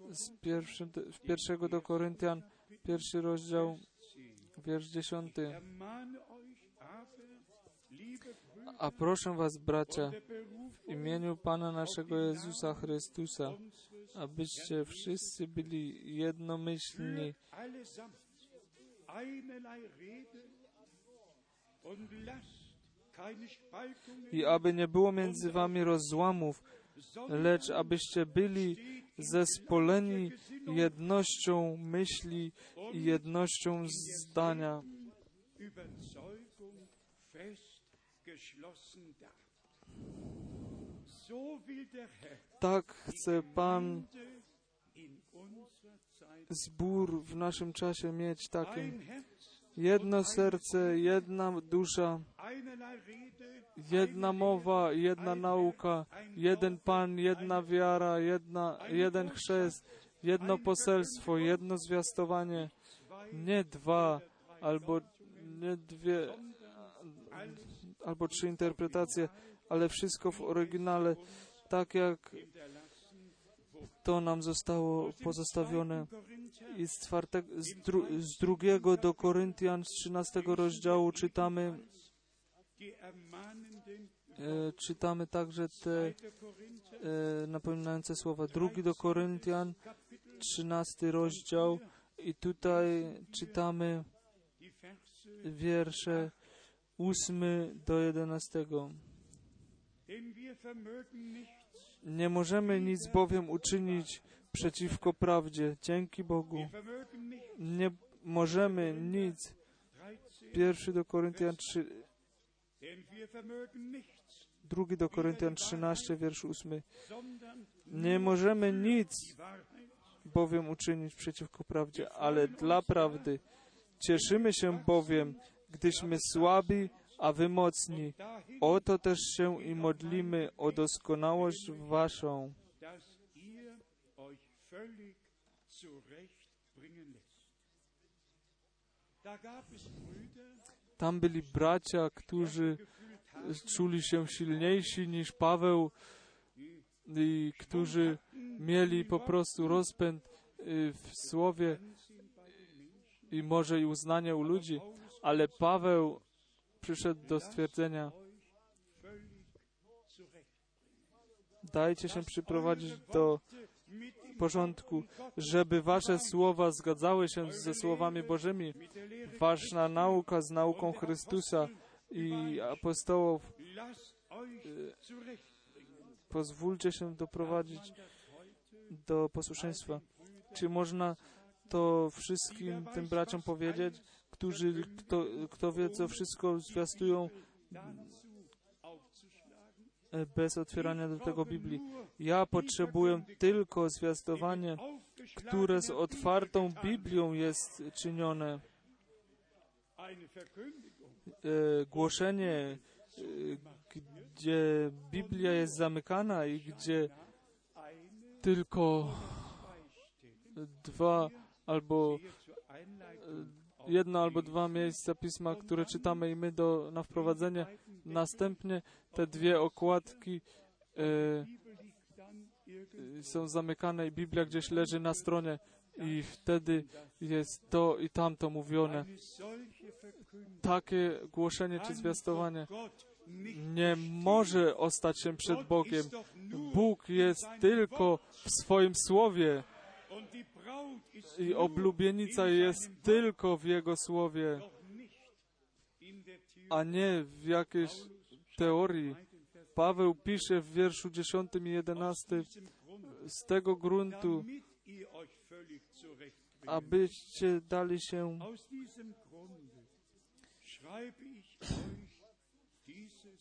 z pierwszym, w pierwszego do Koryntian, pierwszy rozdział, wiersz dziesiąty. A proszę was, bracia, w imieniu Pana naszego Jezusa Chrystusa, abyście wszyscy byli jednomyślni i aby nie było między wami rozłamów, lecz abyście byli zespoleni jednością myśli i jednością zdania. Tak chce Pan zbór w naszym czasie mieć takim. Jedno serce, jedna dusza, jedna mowa, jedna nauka, jeden Pan, jedna wiara, jedna, jeden chrzest, jedno poselstwo, jedno zwiastowanie, nie dwa albo nie dwie albo trzy interpretacje, ale wszystko w oryginale, tak jak to nam zostało pozostawione. I z, czwarte, z, dru, z drugiego do Koryntian, z 13 rozdziału czytamy, e, czytamy także te e, napominające słowa. Drugi do Koryntian, 13 rozdział i tutaj czytamy wiersze 8 do 11. denn wir vermögen nichts, Nie możemy nic bowiem uczynić przeciwko prawdzie. Dzięki Bogu. Nie możemy nic. 13, Pierwszy do Koryntian 3, denn wir vermögen nichts, drugi do Koryntian 13, wiersz 8. sondern Nie możemy nic bowiem uczynić przeciwko prawdzie, ale dla prawdy. Cieszymy się bowiem, gdyśmy słabi, a wy mocni. O to też się i modlimy o doskonałość waszą. Tam byli bracia, którzy czuli się silniejsi niż Paweł i którzy mieli po prostu rozpęd y, w słowie i może i uznanie u ludzi, ale Paweł przyszedł do stwierdzenia, dajcie się przyprowadzić do porządku, żeby wasze słowa zgadzały się ze słowami Bożymi, wasza nauka z nauką Chrystusa i apostołów. zurechtbringen. Pozwólcie się doprowadzić do posłuszeństwa. Czy można to wszystkim tym braciom powiedzieć, którzy, kto, kto wie, co wszystko zwiastują e, bez otwierania do tego Biblii? Ja potrzebuję tylko zwiastowanie, które z otwartą Biblią jest czynione. E, głoszenie, e, gdzie Biblia jest zamykana i gdzie tylko dwa albo jedno albo dwa miejsca pisma, które czytamy i my do, na wprowadzenie. Następnie te dwie okładki e, e, są zamykane i Biblia gdzieś leży na stronie i wtedy jest to i tamto mówione. Takie głoszenie czy zwiastowanie nie może ostać się przed Bogiem. Bóg jest tylko w swoim słowie i oblubienica jest tylko w Jego słowie, a nie w jakiejś teorii. Paweł pisze w wierszu 10 i 11 Aus diesem Grund, z tego gruntu, abyście dali się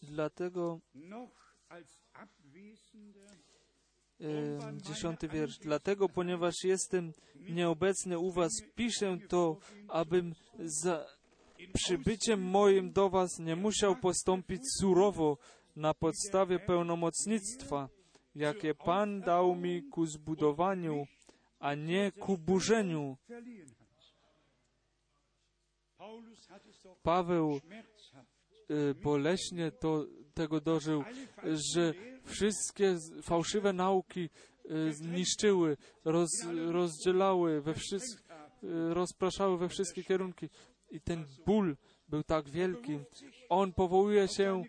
dlatego dziesiąty wiersz. Dlatego, ponieważ jestem nieobecny u was, piszę to, abym za przybyciem moim do was nie musiał postąpić surowo na podstawie pełnomocnictwa, jakie Pan dał mi ku zbudowaniu, a nie ku burzeniu. Paweł e, boleśnie to, tego dożył, że wszystkie fałszywe nauki e, zniszczyły, roz, rozdzielały, we wszyst, e, rozpraszały we wszystkie kierunki. I ten ból był tak wielki. On powołuje się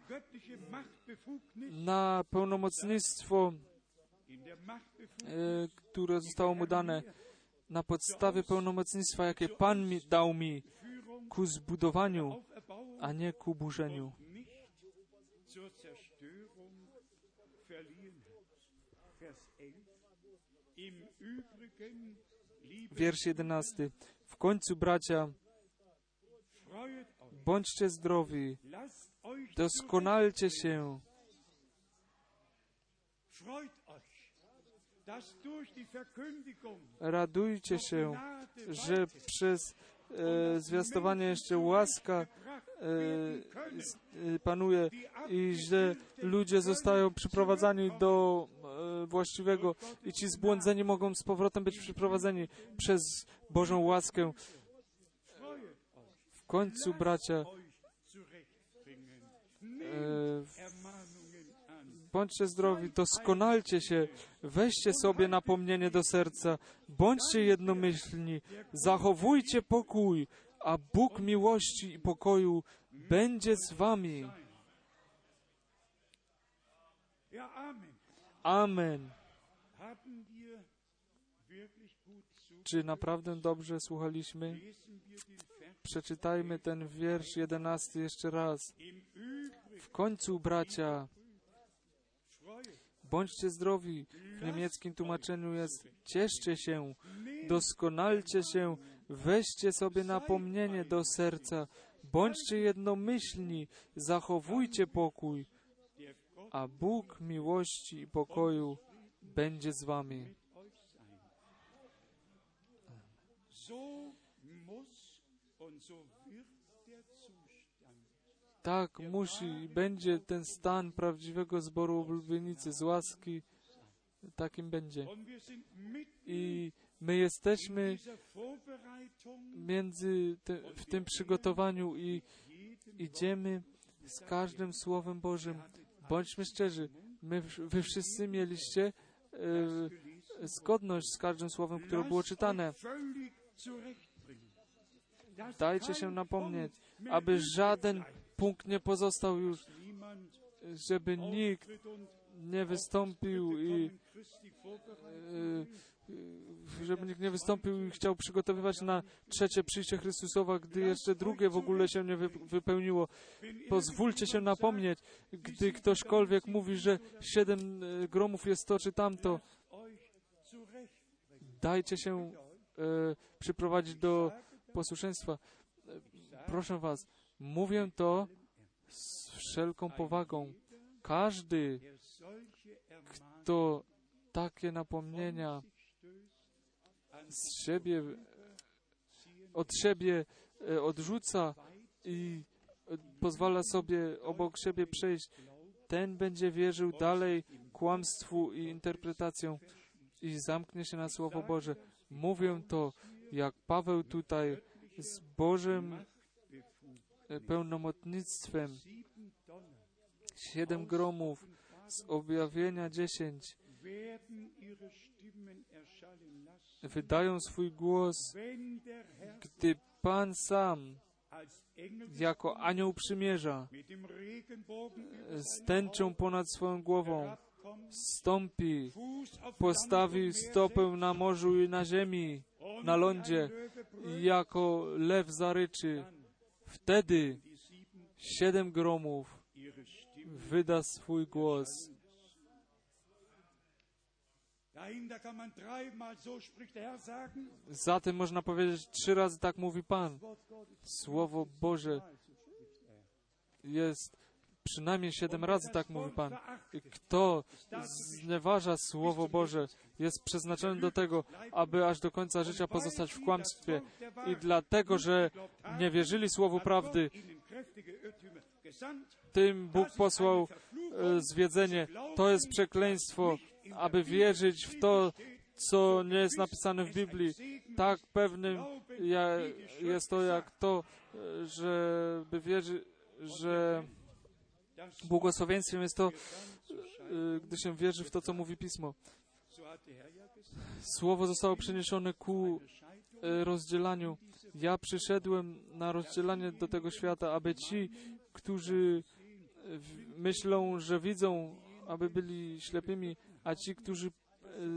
na pełnomocnictwo, e, które zostało mu dane, na podstawie pełnomocnictwa, jakie Pan mi dał mi ku zbudowaniu, a nie ku burzeniu. Wiersz jedenasty. W końcu, bracia, bądźcie zdrowi, doskonalcie się, radujcie się, że przez e, zwiastowanie jeszcze łaska e, e, panuje i że ludzie zostają przyprowadzani do e, właściwego i ci zbłądzeni mogą z powrotem być przyprowadzeni przez Bożą łaskę. W końcu, bracia, euch zurechtbringen. e, Nehmt Ermahnungen an. Bądźcie zdrowi, doskonalcie się, weźcie sobie napomnienie do serca, bądźcie jednomyślni, zachowujcie pokój, a Bóg miłości i pokoju będzie z wami. Amen. Czy naprawdę dobrze słuchaliśmy? Przeczytajmy ten wiersz jedenasty jeszcze raz. W końcu, bracia, bądźcie zdrowi. W niemieckim tłumaczeniu jest cieszcie się, doskonalcie się, weźcie sobie napomnienie do serca, bądźcie jednomyślni, zachowujcie pokój, a Bóg miłości i pokoju będzie z wami. mit Tak musi będzie ten stan prawdziwego zboru oblubienicy z łaski. Takim będzie. I my jesteśmy między te, w tym przygotowaniu i idziemy z każdym Słowem Bożym. Bądźmy szczerzy, my, wy wszyscy mieliście e, zgodność z każdym Słowem, które było czytane. Dajcie się napomnieć, aby żaden. Punkt nie pozostał już, żeby nikt nie wystąpił i e, żeby nikt nie wystąpił i chciał przygotowywać na trzecie przyjście Chrystusowa, gdy jeszcze drugie w ogóle się nie wy, wypełniło. Pozwólcie się napomnieć, gdy ktośkolwiek mówi, że siedem e, gromów jest to czy tamto, dajcie się e, przyprowadzić do posłuszeństwa. Proszę Was, mówię to z wszelką powagą. Każdy, kto takie napomnienia z siebie, od siebie e, odrzuca i pozwala sobie obok siebie przejść, ten będzie wierzył dalej kłamstwu i interpretacjom i zamknie się na Słowo Boże. Mówię to, jak Paweł tutaj z Bożym pełnomocnictwem, sieben Donner siedem gromów z objawienia dziesięć, werden ihre Stimmen erschallen lassen, wydają swój głos, gdy Pan sam, jako anioł przymierza, z tęczą ponad swoją głową, stąpi, postawi stopę na morzu i na ziemi, na lądzie, jako lew zaryczy. Wtedy siedem gromów wyda swój głos. Zatem można powiedzieć trzy razy tak mówi Pan. Słowo Boże jest przynajmniej siedem razy tak mówi Pan. Kto znieważa Słowo Boże, jest przeznaczony do tego, aby aż do końca życia pozostać w kłamstwie. I dlatego, że nie wierzyli Słowu prawdy, tym Bóg posłał e, zwiedzenie. To jest przekleństwo, aby wierzyć w to, co nie jest napisane w Biblii. Tak pewnym jest to jak to, e, żeby wierzyć, że błogosławieństwem jest to, e, gdy się wierzy w to, co mówi Pismo. Słowo zostało przeniesione ku e, rozdzielaniu. Ja przyszedłem na rozdzielanie do tego świata, aby ci, którzy w- myślą, że widzą, aby byli ślepymi, a ci, którzy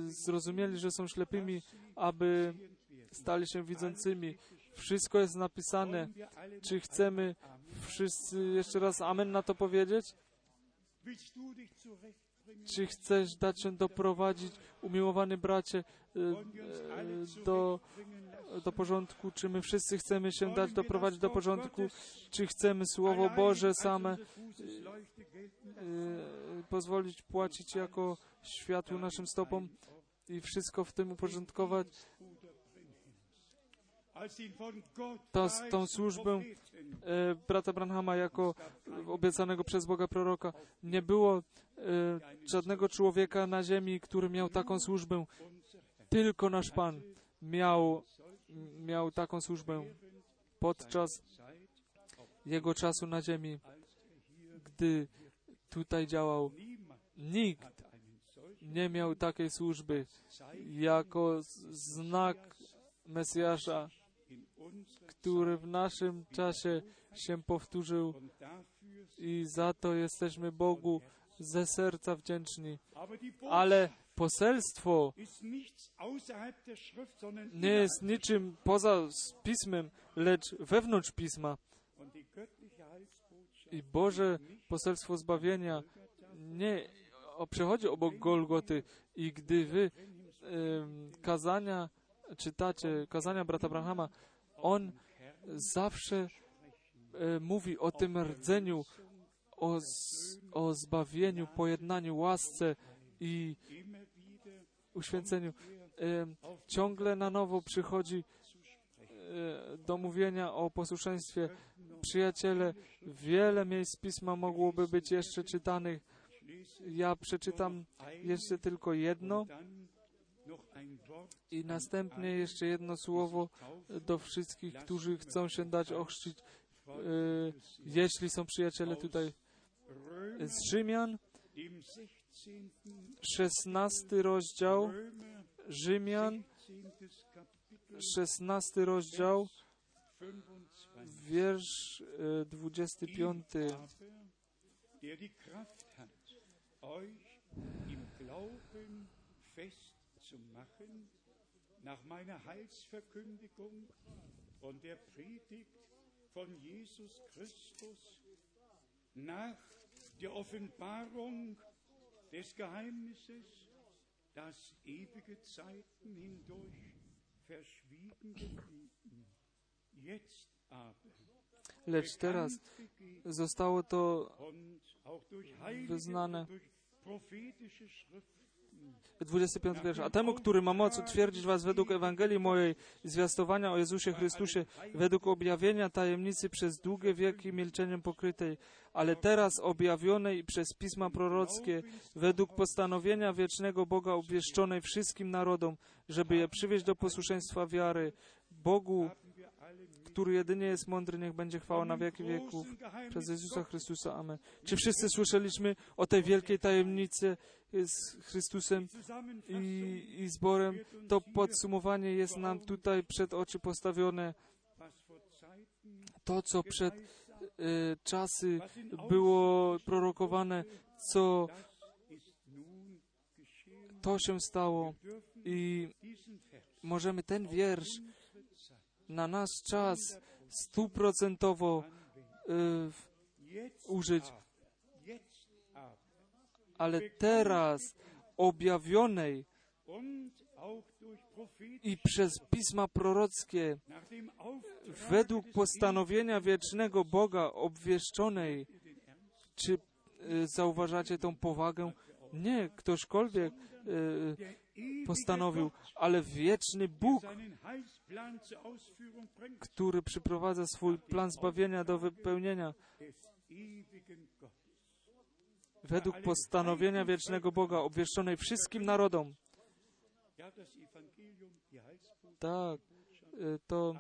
zrozumieli, że są ślepymi, aby stali się widzącymi. Wszystko jest napisane. Czy chcemy wszyscy jeszcze raz Amen na to powiedzieć? Czy chcesz dać się doprowadzić, umiłowany bracie, e, e, do, do porządku? Czy my wszyscy chcemy się dać doprowadzić do porządku? Czy chcemy Słowo Boże same e, pozwolić płacić jako światło naszym stopom i wszystko w tym uporządkować? Tą służbę e, brata Branhama jako obiecanego przez Boga proroka. Nie było e, żadnego człowieka na ziemi, który miał taką służbę. Tylko nasz Pan miał, miał taką służbę podczas jego czasu na ziemi, gdy tutaj działał. Nikt nie miał takiej służby jako znak Mesjasza, który w naszym czasie się powtórzył i za to jesteśmy Bogu ze serca wdzięczni. Ale poselstwo nie jest niczym poza pismem, lecz wewnątrz pisma. I Boże poselstwo zbawienia nie przechodzi obok Golgoty. I gdy wy em, kazania czytacie, kazania brata Abrahama, on zawsze e, mówi o tym rdzeniu, o, o zbawieniu, pojednaniu, łasce i uświęceniu. Em, ciągle na nowo przychodzi e, do mówienia o posłuszeństwie. Przyjaciele, wiele miejsc Pisma mogłoby być jeszcze czytanych. Ja przeczytam jeszcze tylko jedno i następnie jeszcze jedno słowo do wszystkich, którzy chcą się dać ochrzcić, e, jeśli są przyjaciele tutaj z Rzymian, 16 rozdział, Rzymian, 16 rozdział, wiersz e, 25. der die Kraft hat, euch im Glauben festzumachen, nach meiner Heilsverkündigung und der Predigt von Jesus Christus, nach der Offenbarung des Geheimnisses, das ewige Zeiten hindurch verschwiegen geblieben. Jetzt aber Lecz teraz zostało to und auch durch heilige wyznane. Und durch prophetische Schriften 25 wiersz. A temu, który ma moc utwierdzić was według Ewangelii mojej, zwiastowania o Jezusie Chrystusie, według objawienia tajemnicy przez długie wieki milczeniem pokrytej, ale teraz objawionej przez pisma prorockie, według postanowienia wiecznego Boga obwieszczonej wszystkim narodom, żeby je przywieźć do posłuszeństwa wiary. Bogu, który jedynie jest mądry, niech będzie chwała na wieki wieków. Przez Jezusa Chrystusa. Amen. Czy wszyscy słyszeliśmy o tej wielkiej tajemnicy z Chrystusem i, i zborem? To podsumowanie jest nam tutaj przed oczy postawione. To, co przed e, czasy było prorokowane, co to się stało i możemy ten wiersz na nasz czas stuprocentowo e, użyć. Ale teraz objawionej i przez pisma prorockie według postanowienia wiecznego Boga obwieszczonej. Czy e, zauważacie tą powagę? Nie, ktośkolwiek e, postanowił, ale wieczny Bóg, który przyprowadza swój plan zbawienia do wypełnienia według postanowienia wiecznego Boga obwieszczonej wszystkim narodom. Tak, e, to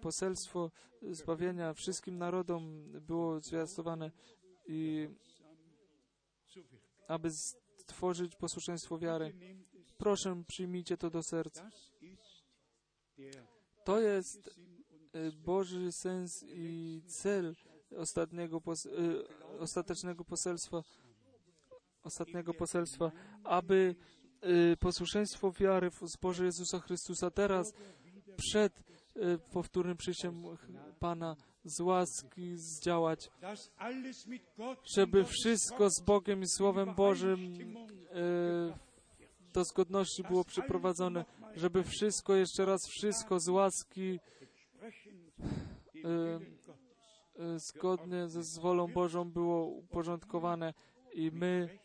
poselstwo zbawienia wszystkim narodom było zwiastowane i aby stworzyć posłuszeństwo wiary. Proszę, przyjmijcie to do serca. To jest e, Boży sens i cel ostatniego, pos- e, ostatecznego poselstwa, ostatniego poselstwa, aby e, posłuszeństwo wiary w zboże Jezusa Chrystusa teraz przed powtórnym przyjściem Pana z łaski zdziałać, żeby wszystko z Bogiem i Słowem Bożym do zgodności było przeprowadzone, żeby wszystko, jeszcze raz wszystko z łaski e, e, zgodnie ze wolą Bożą było uporządkowane i my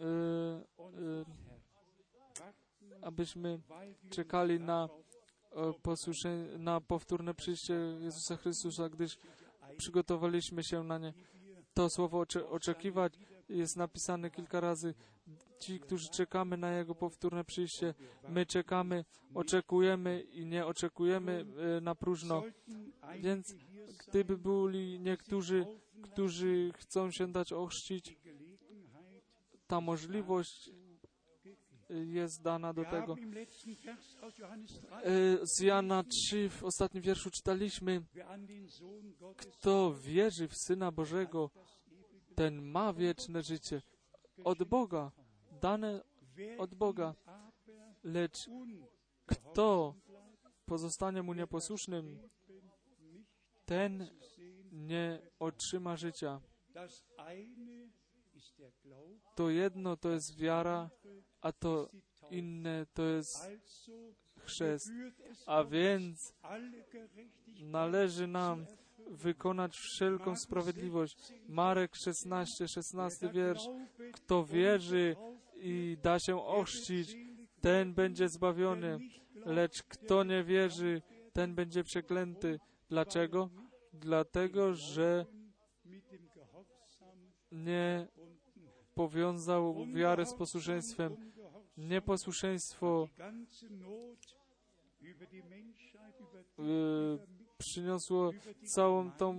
e, e, abyśmy czekali na, e, na powtórne przyjście Jezusa Chrystusa, gdyż przygotowaliśmy się na nie. To słowo ocze, oczekiwać jest napisane kilka razy. Ci, którzy czekamy na Jego powtórne przyjście, my czekamy, oczekujemy i nie oczekujemy e, na próżno. Więc gdyby byli niektórzy, którzy chcą się dać ochrzcić, ta możliwość e, jest dana do tego. E, Z Jana 3 w ostatnim wierszu czytaliśmy, kto wierzy w Syna Bożego, ten ma wieczne życie od Boga, dane od Boga. Lecz kto pozostanie mu nieposłusznym, ten nie otrzyma życia. To jedno to jest wiara, a to inne to jest chrzest. A więc należy nam wykonać wszelką sprawiedliwość. Marek 16, 16 wiersz. Kto wierzy i da się ochrzcić, ten będzie zbawiony, lecz kto nie wierzy, ten będzie przeklęty. Dlaczego? Dlatego, że nie powiązał wiarę z posłuszeństwem. Nieposłuszeństwo y, przyniosło całą tą,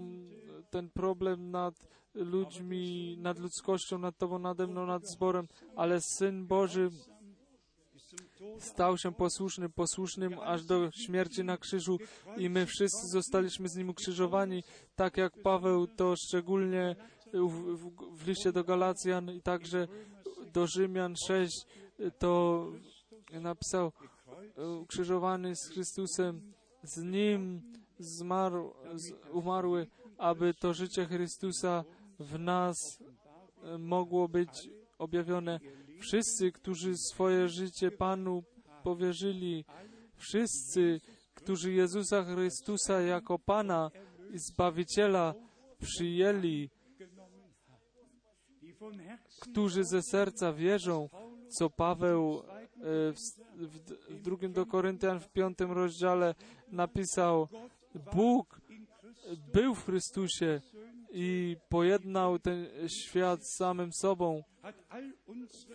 ten problem nad ludźmi, nad ludzkością, nad Tobą, nade mną, nad zborem, ale Syn Boży stał się posłuszny, posłusznym aż do śmierci na krzyżu i my wszyscy zostaliśmy z Nim ukrzyżowani, tak jak Paweł to szczególnie w, w, w liście do Galacjan i także do Rzymian 6 to napisał ukrzyżowany z Chrystusem, z Nim zmarł, z, umarły, aby to życie Chrystusa w nas e, mogło być objawione. Wszyscy, którzy swoje życie Panu powierzyli, wszyscy, którzy Jezusa Chrystusa jako Pana i Zbawiciela przyjęli, którzy ze serca wierzą, co Paweł e, w, w, w drugim do Koryntian w piątym rozdziale napisał, Bóg był w Chrystusie i pojednał ten świat z samym sobą.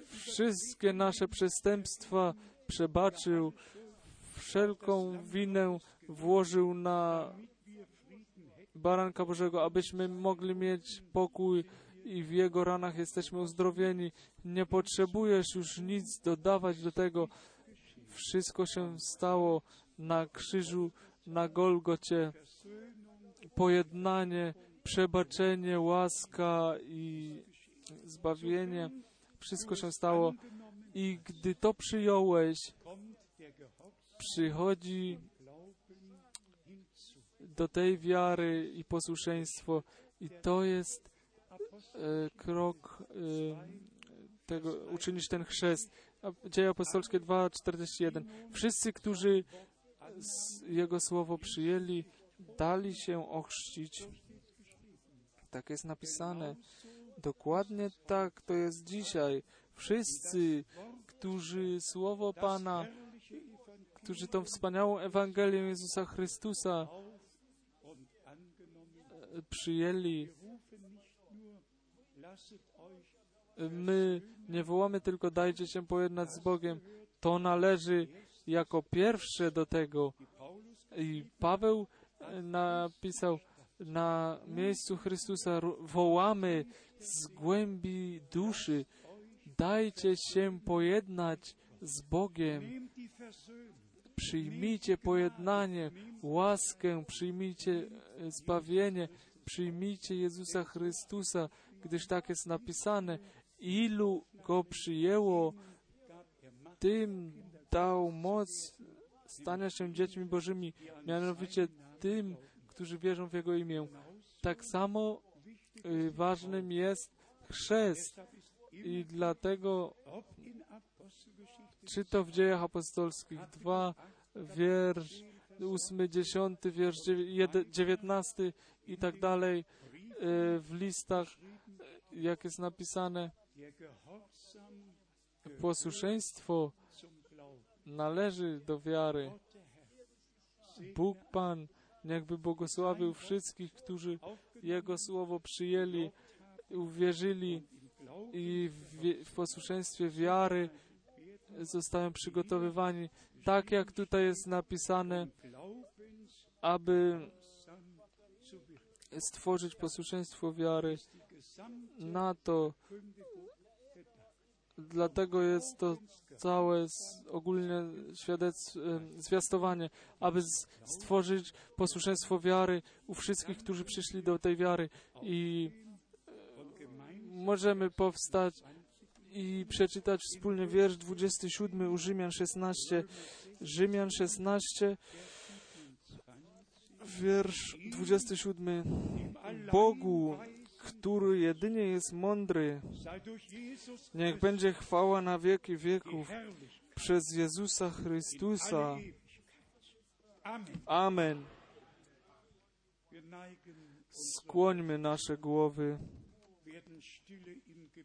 Wszystkie nasze przestępstwa przebaczył, wszelką winę włożył na baranka Bożego, abyśmy mogli mieć pokój i w Jego ranach jesteśmy uzdrowieni. Nie potrzebujesz już nic dodawać do tego. Wszystko się stało na krzyżu, na Golgocie. Pojednanie, przebaczenie, łaska i zbawienie. Wszystko się stało. I gdy to przyjąłeś, przychodzi do tej wiary i posłuszeństwo. I to jest e, krok e, tego, uczynić ten chrzest. Dzieje apostolskie 2:41. Wszyscy, którzy Jego słowo przyjęli, dali się ochrzcić. Tak jest napisane. Dokładnie tak to jest dzisiaj. Wszyscy, którzy słowo Pana, którzy tą wspaniałą Ewangelię Jezusa Chrystusa e, przyjęli, my nie wołamy tylko dajcie się pojednać z Bogiem. To należy jako pierwsze do tego. I Paweł e, napisał na miejscu Chrystusa wołamy z głębi duszy dajcie się pojednać z Bogiem. Przyjmijcie pojednanie, łaskę, przyjmijcie e, zbawienie, przyjmijcie Jezusa Chrystusa, gdyż tak jest napisane. Ilu go przyjęło, tym dał moc stania się dziećmi Bożymi, mianowicie tym, którzy wierzą w Jego imię. Tak samo y, ważnym jest chrzest i dlatego, czy to w dziejach apostolskich 2, wiersz 8, 10, wiersz 19 i tak dalej, y, w listach, jak jest napisane, posłuszeństwo należy do wiary. Bóg Pan niechby błogosławił wszystkich, którzy Jego słowo przyjęli, uwierzyli i w, w posłuszeństwie wiary zostają przygotowywani, tak jak tutaj jest napisane, aby stworzyć posłuszeństwo wiary. Na to. Dlatego jest to całe ogólne świadectwo, zwiastowanie, aby stworzyć posłuszeństwo wiary u wszystkich, którzy przyszli do tej wiary. I gemeinsam możemy powstać i przeczytać wspólnie wiersz 27 u Rzymian 16. Rzymian 16, wiersz 27. Bogu, który jedynie jest mądry, niech będzie chwała na wieki wieków przez Jezusa Chrystusa. Amen. Skłońmy nasze głowy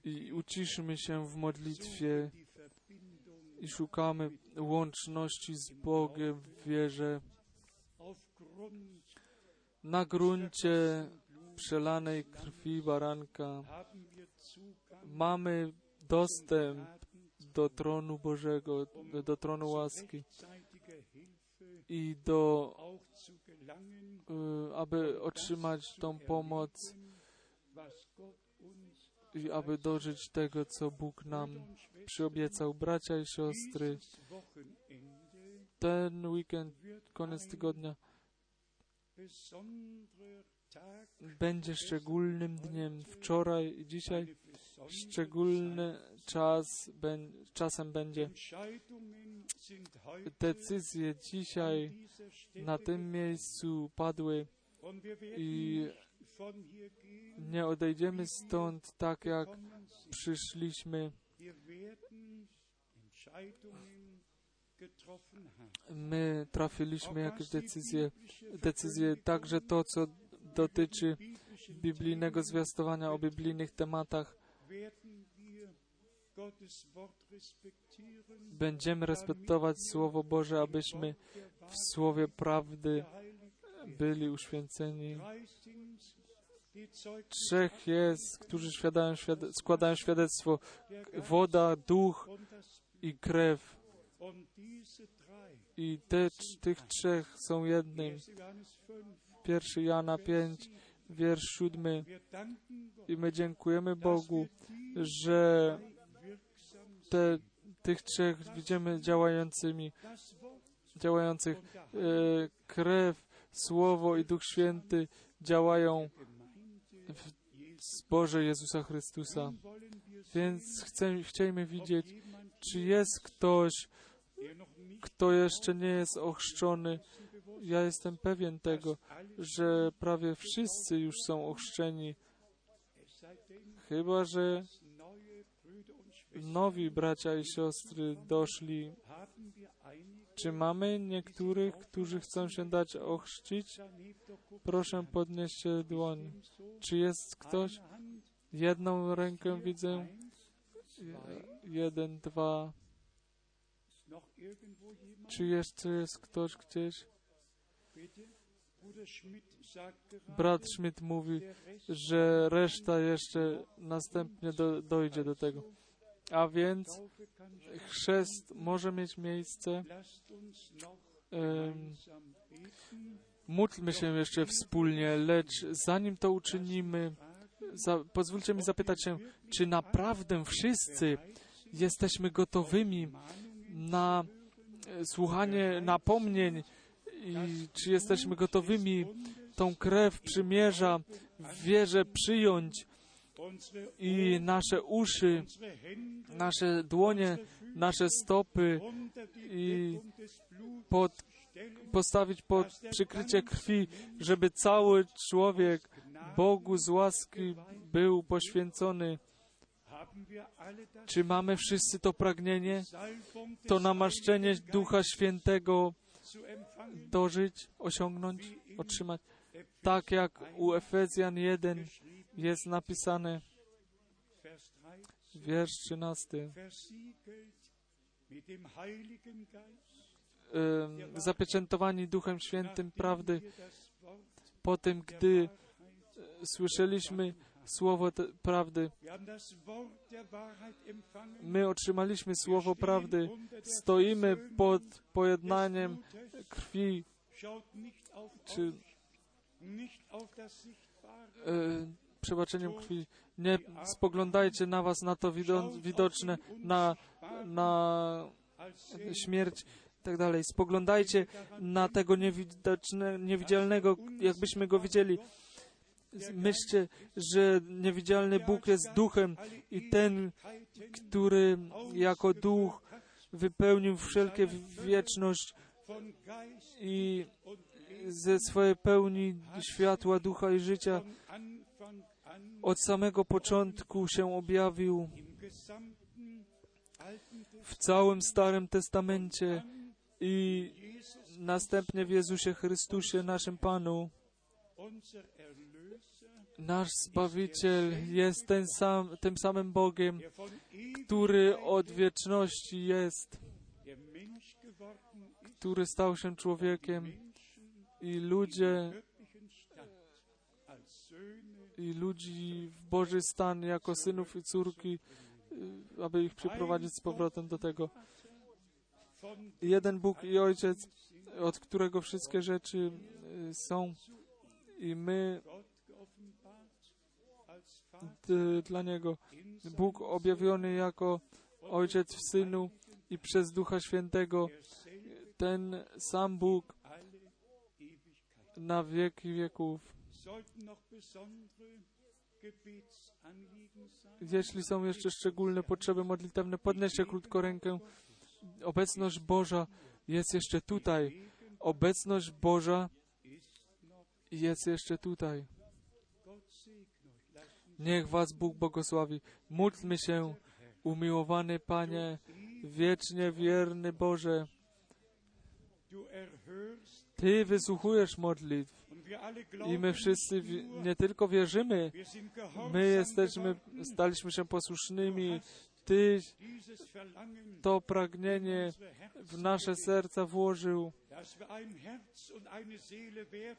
i uciszmy się w modlitwie. i szukamy łączności z Bogiem w wierze na gruncie przelanej krwi baranka. Mamy dostęp do tronu Bożego, do tronu łaski i do, y, aby otrzymać tą pomoc i aby dożyć tego, co Bóg nam przyobiecał. Bracia i siostry, ten weekend, koniec tygodnia, będzie szczególnym dniem. Wczoraj i dzisiaj szczególny czas, czasem będzie. Decyzje dzisiaj na tym miejscu padły i nie odejdziemy stąd tak, jak przyszliśmy. My trafiliśmy jakieś decyzje, decyzje także to, co dotyczy biblijnego zwiastowania o biblijnych tematach. Będziemy respektować Słowo Boże, abyśmy w Słowie prawdy byli uświęceni. Trzech jest, którzy świadają, składają świadectwo. Woda, duch i krew. I te, tych trzech są jednym. 1. Johannes 5, 1 Jana 5, wiersz 7. wir danken Gott, I my dziękujemy Bogu, że te, tych trzech widzimy działającymi, działających. E, krew, Słowo i Duch Święty działają w zborze Jezusa Chrystusa. Więc chcę, widzieć, czy jest ktoś, kto jeszcze nie jest ochrzczony. Ja jestem pewien tego, że prawie wszyscy już są ochrzczeni, chyba że nowi bracia i siostry doszli. Czy mamy niektórych, którzy chcą się dać ochrzcić? Proszę podnieście dłoń. Czy jest ktoś? Jedną rękę widzę. Jeden, dwa. Czy jeszcze jest ktoś gdzieś? Bitte? Bruder Schmidt sagt gerade, Brat Schmidt mówi, że reszta jeszcze następnie do, dojdzie do tego. A więc chrzest może mieć miejsce. Beten. módlmy się jeszcze wspólnie, lecz zanim to uczynimy, za, pozwólcie mi zapytać się, czy naprawdę wszyscy jesteśmy gotowymi na e, słuchanie napomnień i czy jesteśmy gotowymi tą krew przymierza w wierze przyjąć i nasze uszy, nasze dłonie, nasze stopy i pod, postawić pod przykrycie krwi, żeby cały człowiek Bogu z łaski był poświęcony. Czy mamy wszyscy to pragnienie, to namaszczenie Ducha Świętego dożyć, osiągnąć, otrzymać? Tak jak u Efezjan 1 jest napisane, Vers 3, wiersz 13. versiegelt mit dem Heiligen Geist. Ym, zapieczętowani Duchem Świętym prawdy, po tym, gdy e, słyszeliśmy słowo prawdy, my otrzymaliśmy słowo prawdy, stoimy pod pojednaniem krwi, czy e, przebaczeniem krwi. Nie spoglądajcie na was, na to wido, widoczne, na, na śmierć tak dalej. Spoglądajcie na tego niewidoczne, niewidzialnego, jakbyśmy go widzieli. Myślcie, że niewidzialny Bóg jest duchem i ten, który jako duch wypełnił wszelkie wieczność i ze swojej pełni światła, ducha i życia od samego początku się objawił w całym Starym Testamencie i następnie w Jezusie Chrystusie, naszym Panu. Nasz Zbawiciel jest ten sam, tym samym Bogiem, który od wieczności jest który stał się człowiekiem i ludzie i ludzi w Boży stan jako synów i córki, aby ich przyprowadzić z powrotem do tego. Jeden Bóg i Ojciec, od którego wszystkie rzeczy y, są i my dla Niego. Bóg objawiony jako Ojciec w Synu i przez Ducha Świętego, ten sam Bóg na wieki wieków. Jeśli są jeszcze szczególne potrzeby modlitewne, podnieście krótko rękę. Obecność Boża jest jeszcze tutaj. Obecność Boża jest jeszcze tutaj. Niech Was Bóg błogosławi. Módlmy się, umiłowany Panie, wiecznie wierny Boże. Ty wysłuchujesz modlitw i my wszyscy nie tylko wierzymy, my jesteśmy, staliśmy się posłusznymi. Ty to pragnienie w nasze serca włożył,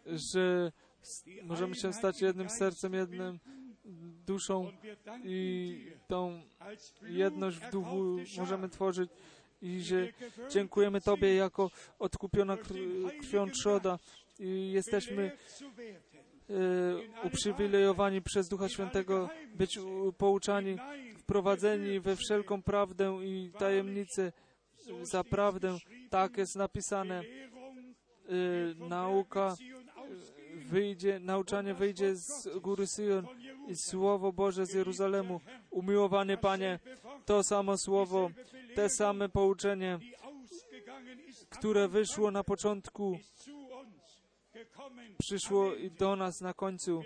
że możemy się stać jednym sercem, jednym duszą i tą jedność w duchu możemy tworzyć i że dziękujemy Tobie jako odkupiona krw- krwią trzoda i jesteśmy e, uprzywilejowani przez Ducha Świętego być pouczani, wprowadzeni we wszelką prawdę i tajemnicę za prawdę. Tak jest napisane. E, nauka wyjdzie, nauczanie wyjdzie z góry Syjon i Słowo Boże z Jeruzalemu. Umiłowany Panie, to samo Słowo, te same pouczenie, które wyszło na początku, przyszło i do nas na końcu.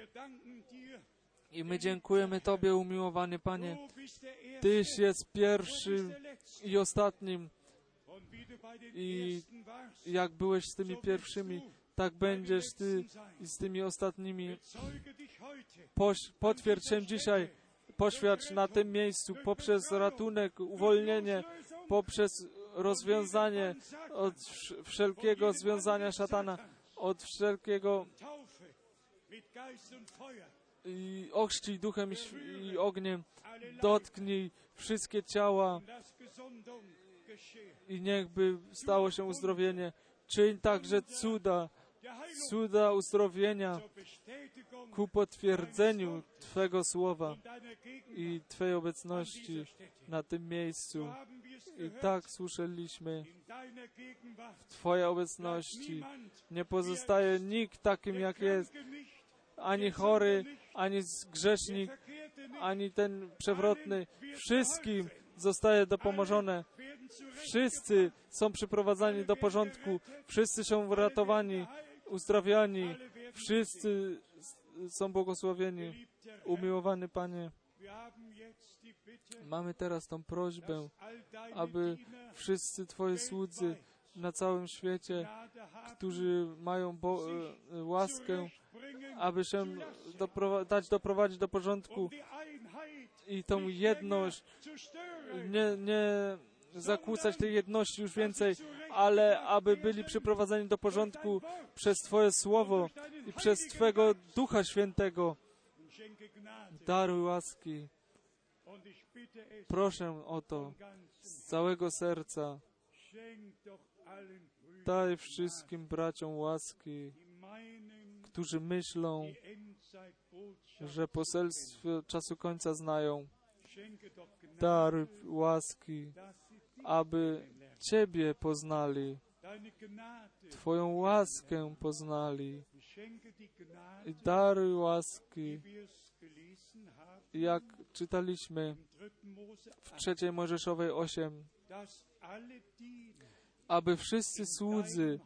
I my dziękujemy Tobie, umiłowany Panie. Tyś jest pierwszym i ostatnim. I jak byłeś z tymi pierwszymi, tak będziesz Ty z tymi ostatnimi. Poś, potwierdź się dzisiaj, poświadcz na tym miejscu poprzez ratunek, uwolnienie, poprzez rozwiązanie od wsz- wszelkiego związania szatana, od wszelkiego i ochrzcij duchem i, ogniem, dotknij wszystkie ciała i niechby stało się uzdrowienie. Czyń także cuda, cuda uzdrowienia ku potwierdzeniu Twego słowa i Twojej obecności na tym miejscu. I tak słyszeliśmy Gegenwart Twojej obecności. Nie pozostaje nikt takim, jak jest, ani chory, ani grzesznik, ani ten przewrotny. Wszystkim zostaje dopomożone. Wszyscy są przyprowadzani do porządku. Wszyscy są ratowani, uzdrawiani. Wszyscy są błogosławieni. Umiłowany Panie, mamy teraz tą prośbę, aby wszyscy Twoi słudzy na całym świecie, którzy mają bo, e, łaskę, aby się dać doprowadzić do porządku i tą jedność, nie, nie zakłócać tej jedności już więcej, ale aby byli przyprowadzeni do porządku przez Twoje Słowo i przez Twego Ducha Świętego. Daruj łaski. Proszę o to z całego serca. Daj wszystkim braciom łaski, którzy myślą, że poselstwo czasu końca znają. Daruj łaski, aby. Ciebie poznali, Twoją łaskę poznali. I daruj łaski, jak czytaliśmy im 3. Mose w 8, trzeciej Mojżeszowej 8, dass alle Diener aby wszyscy słudzy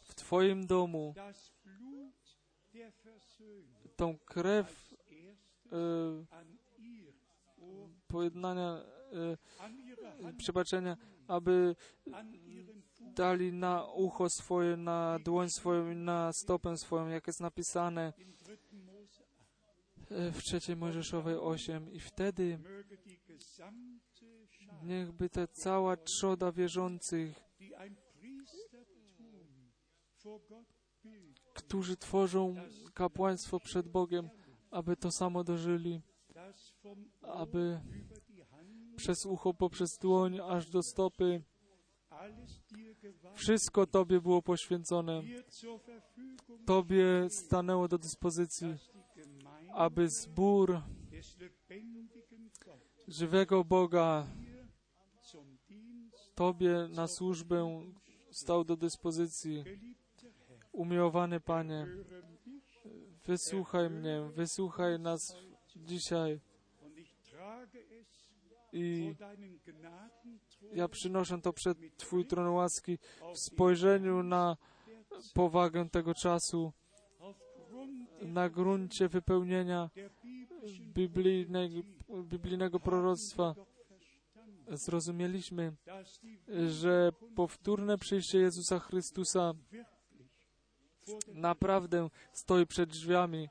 w Twoim domu tą krew e, pojednania, e, przebaczenia, aby dali na ucho swoje, na dłoń swoją i na stopę swoją, jak jest napisane im 3. Mose 8. e, w trzeciej Mojżeszowej 8 i wtedy niechby ta cała trzoda wierzących, którzy tworzą kapłaństwo przed Bogiem, aby to samo dożyli, aby przez ucho, poprzez dłoń, aż do stopy, wszystko Tobie było poświęcone, Tobie stanęło do dyspozycji, aby zbór żywego Boga Tobie na służbę stał do dyspozycji. Umiłowany Panie, wysłuchaj mnie, wysłuchaj nas dzisiaj i ja przynoszę to przed Twój tron łaski w spojrzeniu na powagę tego czasu, na gruncie wypełnienia biblijnego, biblijnego proroctwa. Zrozumieliśmy, że powtórne przyjście Jezusa Chrystusa naprawdę stoi przed drzwiami,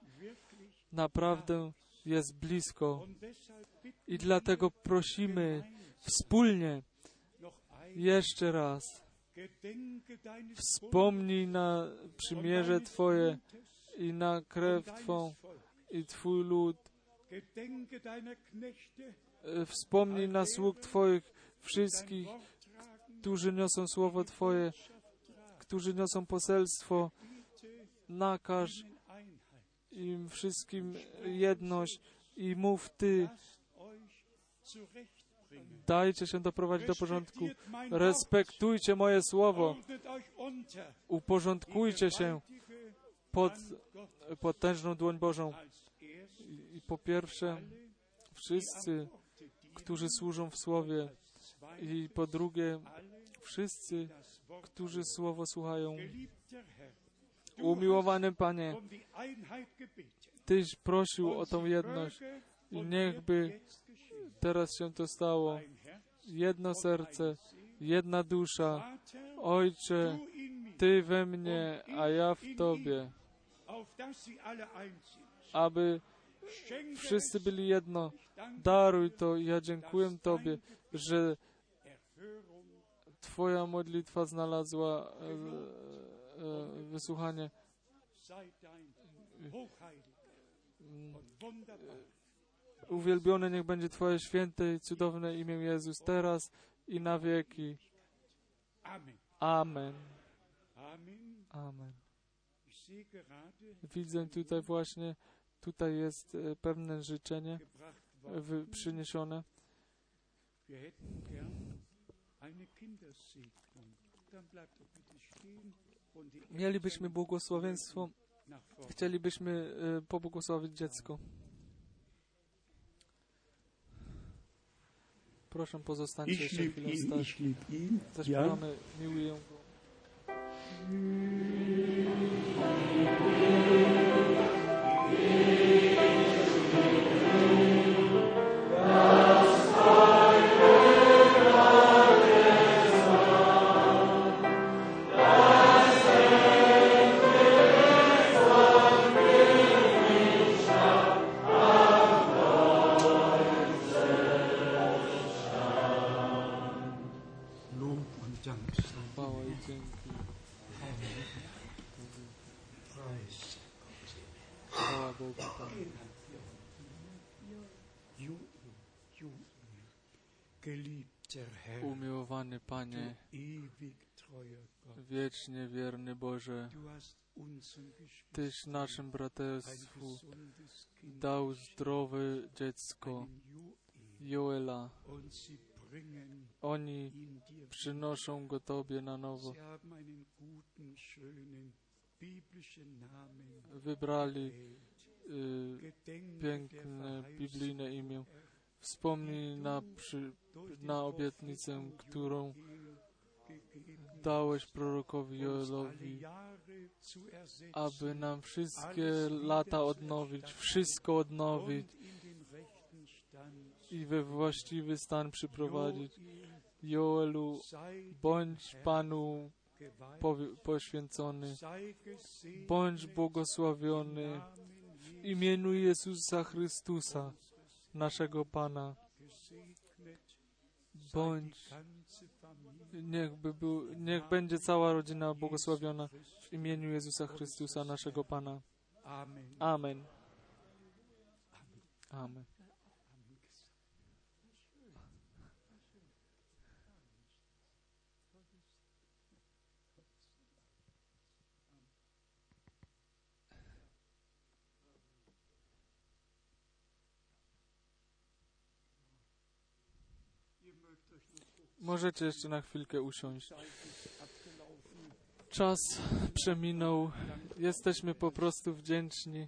naprawdę jest blisko. I dlatego prosimy wspólnie jeszcze raz, wspomnij na przymierze Twoje i na krew Twą i Twój lud. Wspomnij na sług Twoich wszystkich, którzy niosą słowo Twoje, którzy niosą poselstwo. Nakaż. Im wszystkim jedność i mów Ty, dajcie się doprowadzić do porządku. Respektujcie moje słowo, uporządkujcie się pod potężną dłoń Bożą. I, i po pierwsze, wszyscy, którzy służą w słowie, i po drugie, wszyscy, którzy słowo słuchają. Umiłowany Panie. Tyś prosił o tą jedność. I niechby teraz się to stało. Jedno serce, jedna dusza. Ojcze, Ty we mnie, a ja w Tobie, aby wszyscy byli jedno. Daruj to ja dziękuję Tobie, że Twoja modlitwa znalazła e, wysłuchanie. und wunderbar. Uwielbione niech będzie Twoje święte i cudowne imię Jezus teraz i na wieki. Amen. Amen. Widzę tutaj właśnie, tutaj jest e, pewne życzenie e, przyniesione. Dann bleibt doch bitte stehen Mielibyśmy błogosławieństwo, chcielibyśmy e, pobłogosławić dziecko. Proszę pozostańcie Ich jeszcze chwilę stać. Zaśpiewamy Miłuję Go. Boże, Tyś naszym braterstwu dał zdrowe dziecko, Joela. Oni przynoszą go Tobie na nowo. Wybrali y, piękne biblijne imię. Wspomnij na, przy, na obietnicę, którą dałeś prorokowi Joelowi, aby nam wszystkie lata odnowić, wszystko odnowić i we właściwy stan przyprowadzić. Joel, Joelu, bądź Panu poświęcony, bądź błogosławiony w imieniu Jezusa Chrystusa, naszego Pana. Bądź, Familie niechby był, niech będzie cała rodzina błogosławiona w imieniu Jezusa Chrystusa, naszego Pana. Amen. Amen. Amen. Możecie jeszcze na chwilkę usiąść. Czas przeminął. Jesteśmy po prostu wdzięczni.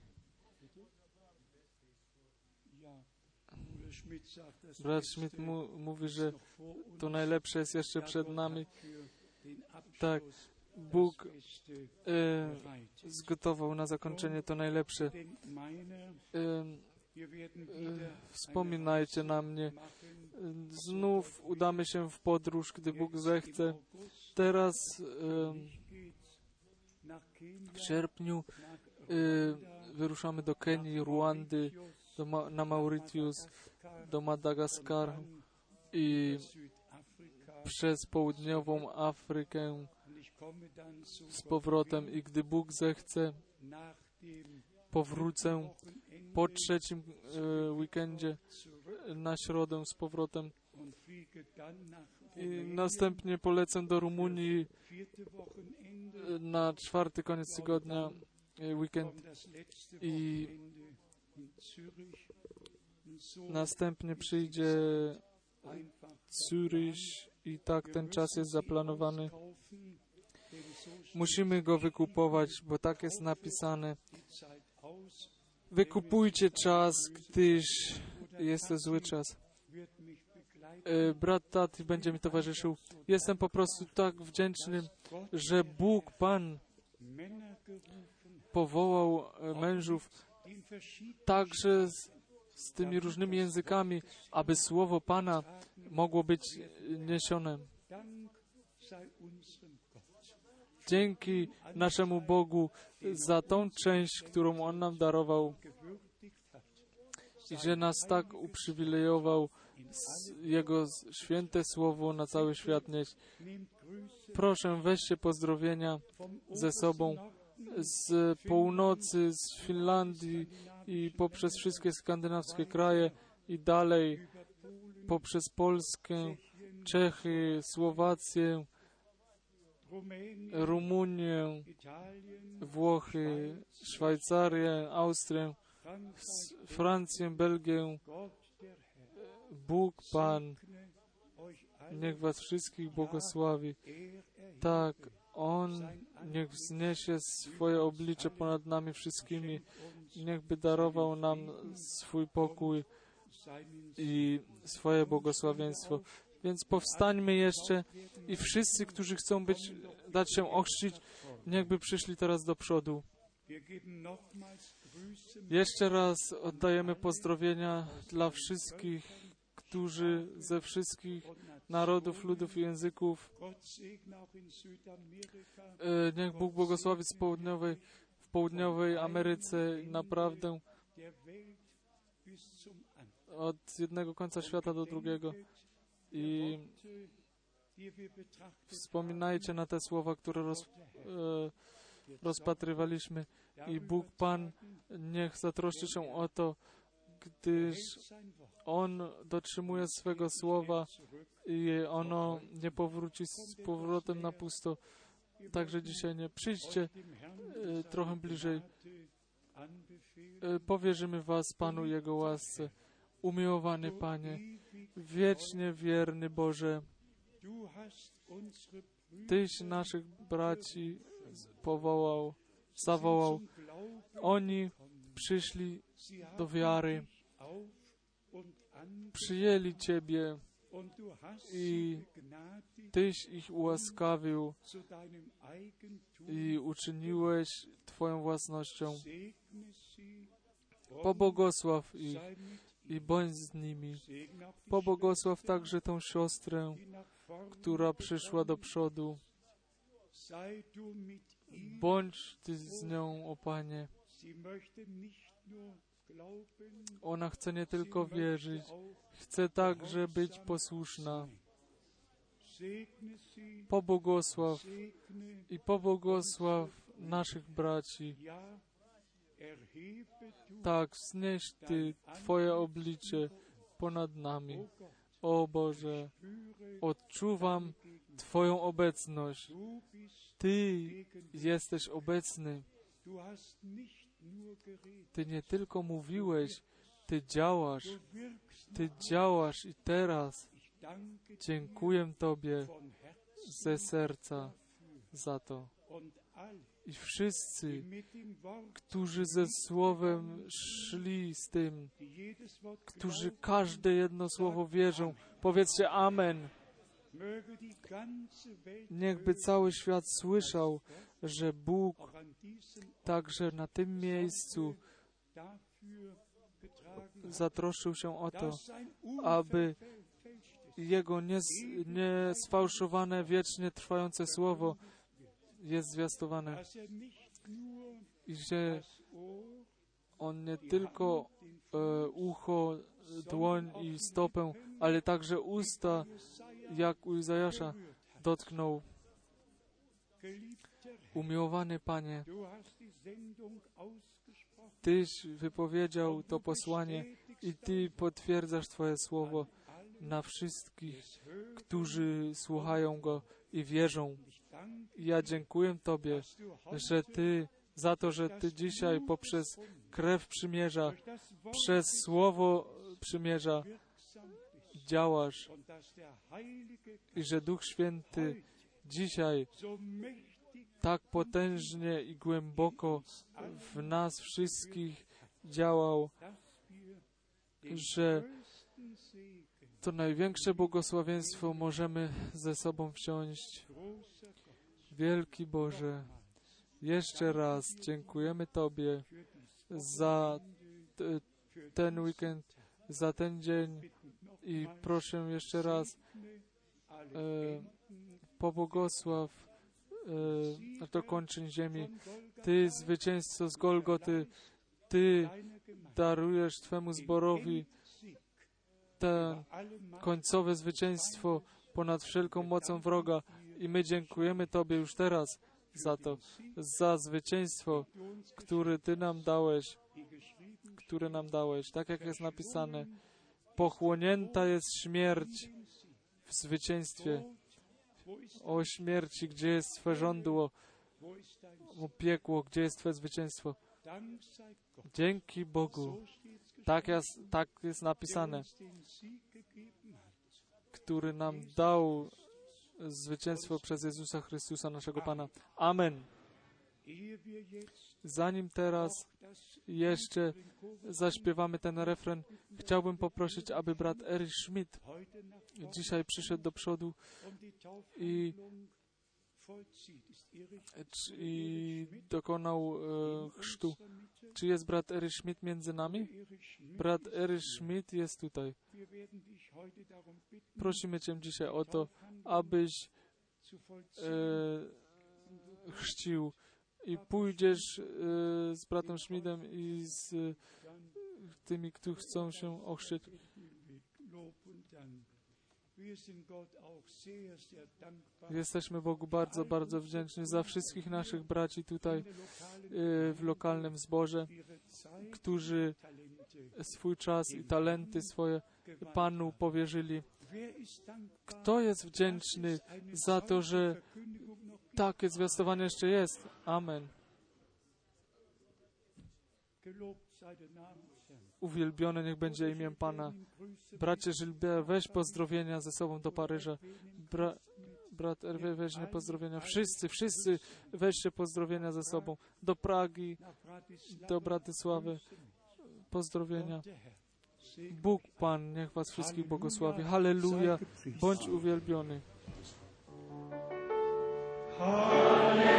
Brat Schmidt mu, mówi, że to najlepsze jest jeszcze przed nami. Tak, Bóg e, zgotował na zakończenie to najlepsze. E, wspominajcie na mnie. Znów udamy się w podróż, gdy Bóg zechce. Teraz w sierpniu Ruanda, wyruszamy do Kenii, Ruandy, do Ma na Mauritius, do Madagaskaru i przez południową Afrykę z powrotem i gdy Bóg zechce, powrócę po trzecim e, weekendzie na środę z powrotem i następnie polecę do Rumunii e, na czwarty koniec tygodnia, e, weekend i następnie przyjdzie Zürich i tak ten czas jest zaplanowany. Musimy go wykupować, bo tak jest napisane. Wykupujcie czas, gdyż jest to zły czas. E, Brat Tati będzie mi towarzyszył. Jestem po prostu tak wdzięczny, że Bóg, Pan, powołał e, mężów także z, z tymi różnymi językami, aby słowo Pana mogło być niesione. Dzięki naszemu Bogu za tą część, którą On nam darował i że nas tak uprzywilejował Jego święte słowo na cały świat nieść. Proszę, weźcie pozdrowienia ze sobą z północy, z Finlandii i poprzez wszystkie skandynawskie kraje i dalej poprzez Polskę, Czechy, Słowację, Rumunię, Włochy, Szwajcarię, Austrię, Francję, Belgię. Bóg Pan niech Was wszystkich błogosławi. Tak, On niech wzniesie swoje oblicze ponad nami wszystkimi. Niechby darował nam swój pokój i swoje błogosławieństwo. Więc powstańmy jeszcze i wszyscy, którzy chcą być, dać się ochrzcić, niechby przyszli teraz do przodu. Jeszcze raz oddajemy pozdrowienia dla wszystkich, którzy ze wszystkich narodów, ludów i języków. E, Niech Bóg błogosławi z południowej, w południowej Ameryce naprawdę od jednego końca świata do drugiego. I wspominajcie na te słowa, które roz, e, rozpatrywaliśmy. I Bóg Pan niech zatroszczy się o to, gdyż On dotrzymuje swego słowa i ono nie powróci z powrotem na pusto. Także dzisiaj nie. Przyjdźcie e, trochę bliżej. E, Powierzymy Was Panu Jego łasce. Umiłowany Panie, wiecznie wierny Boże, Tyś naszych braci powołał, zawołał. Oni przyszli do wiary, przyjęli Ciebie, i Tyś ich ułaskawił i uczyniłeś Twoją własnością. Pobłogosław ich i bądź z nimi. Pobłogosław także tą siostrę, która przyszła do przodu. Bądź Ty z nią, o Panie. Ona chce nie tylko wierzyć, chce także być posłuszna. Pobłogosław i pobłogosław naszych braci. Tak, wznieś Ty Twoje oblicze ponad nami. O Boże, odczuwam Twoją obecność. Ty jesteś obecny. Ty nie tylko mówiłeś, Ty działasz. Ty działasz i teraz dziękuję Tobie ze serca za to. I wszyscy, którzy ze słowem szli z tym, którzy każde jedno słowo wierzą, powiedzcie Amen. Niechby cały świat słyszał, że Bóg także na tym miejscu zatroszczył się o to, aby Jego niesfałszowane, wiecznie trwające słowo jest zwiastowane i że On nie tylko e, ucho, dłoń i stopę, ale także usta, jak u Izajasza, dotknął. Umiłowany Panie, Tyś wypowiedział to posłanie i Ty potwierdzasz Twoje słowo na wszystkich, którzy słuchają Go i wierzą. Ja dziękuję Tobie, że Ty, za to, że Ty dzisiaj poprzez krew przymierza, przez słowo przymierza działasz i że Duch Święty dzisiaj tak potężnie i głęboko w nas wszystkich działał, że to największe błogosławieństwo możemy ze sobą wsiąść. Wielki Boże, jeszcze raz dziękujemy Tobie za ten weekend, za ten dzień i proszę jeszcze raz e, pobłogosław e, dokończeń ziemi. Ty, zwycięzco z Golgoty, Ty darujesz Twemu zborowi to końcowe zwycięstwo ponad wszelką mocą wroga i my dziękujemy Tobie już teraz za to, za zwycięstwo, które Ty nam dałeś, które nam dałeś, tak jak jest napisane, pochłonięta jest śmierć w zwycięstwie. O śmierci, gdzie jest Twe żądło, o piekło, gdzie jest Twe zwycięstwo. Dzięki Bogu, tak jest, tak jest napisane, który nam dał zwycięstwo przez Jezusa Chrystusa, naszego Pana. Amen. Zanim teraz jeszcze zaśpiewamy ten refren, chciałbym poprosić, aby brat Erich Schmidt dzisiaj przyszedł do przodu i, i dokonał e, chrztu. Czy jest brat Erich Schmidt między nami? Brat Erich Schmidt jest tutaj. Prosimy Cię dzisiaj o to, abyś e, chrzcił i pójdziesz e, z bratem Schmidtem i z e, tymi, którzy chcą się ochrzcić. Jesteśmy Bogu bardzo, bardzo wdzięczni za wszystkich naszych braci tutaj w lokalnym zborze, którzy swój czas i talenty swoje Panu powierzyli. Kto jest wdzięczny za to, że takie zwiastowanie jeszcze jest? Amen. Uwielbione niech będzie imię Pana. Bracie Gilbert, weź pozdrowienia ze sobą do Paryża. Bra, brat Hervé weźmie pozdrowienia. Wszyscy, wszyscy weźcie pozdrowienia ze sobą. Do Pragi, do Bratysławy. Pozdrowienia. Bóg Pan, niech Was wszystkich błogosławi. Halleluja, bądź uwielbiony. Halleluja,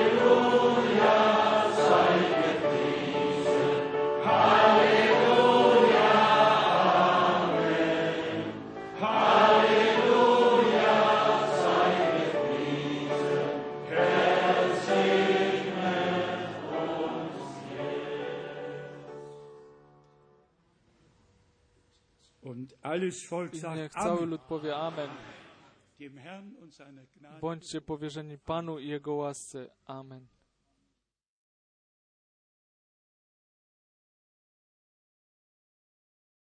I niech cały lud powie Amen. Bądźcie powierzeni Panu i Jego łasce. Amen.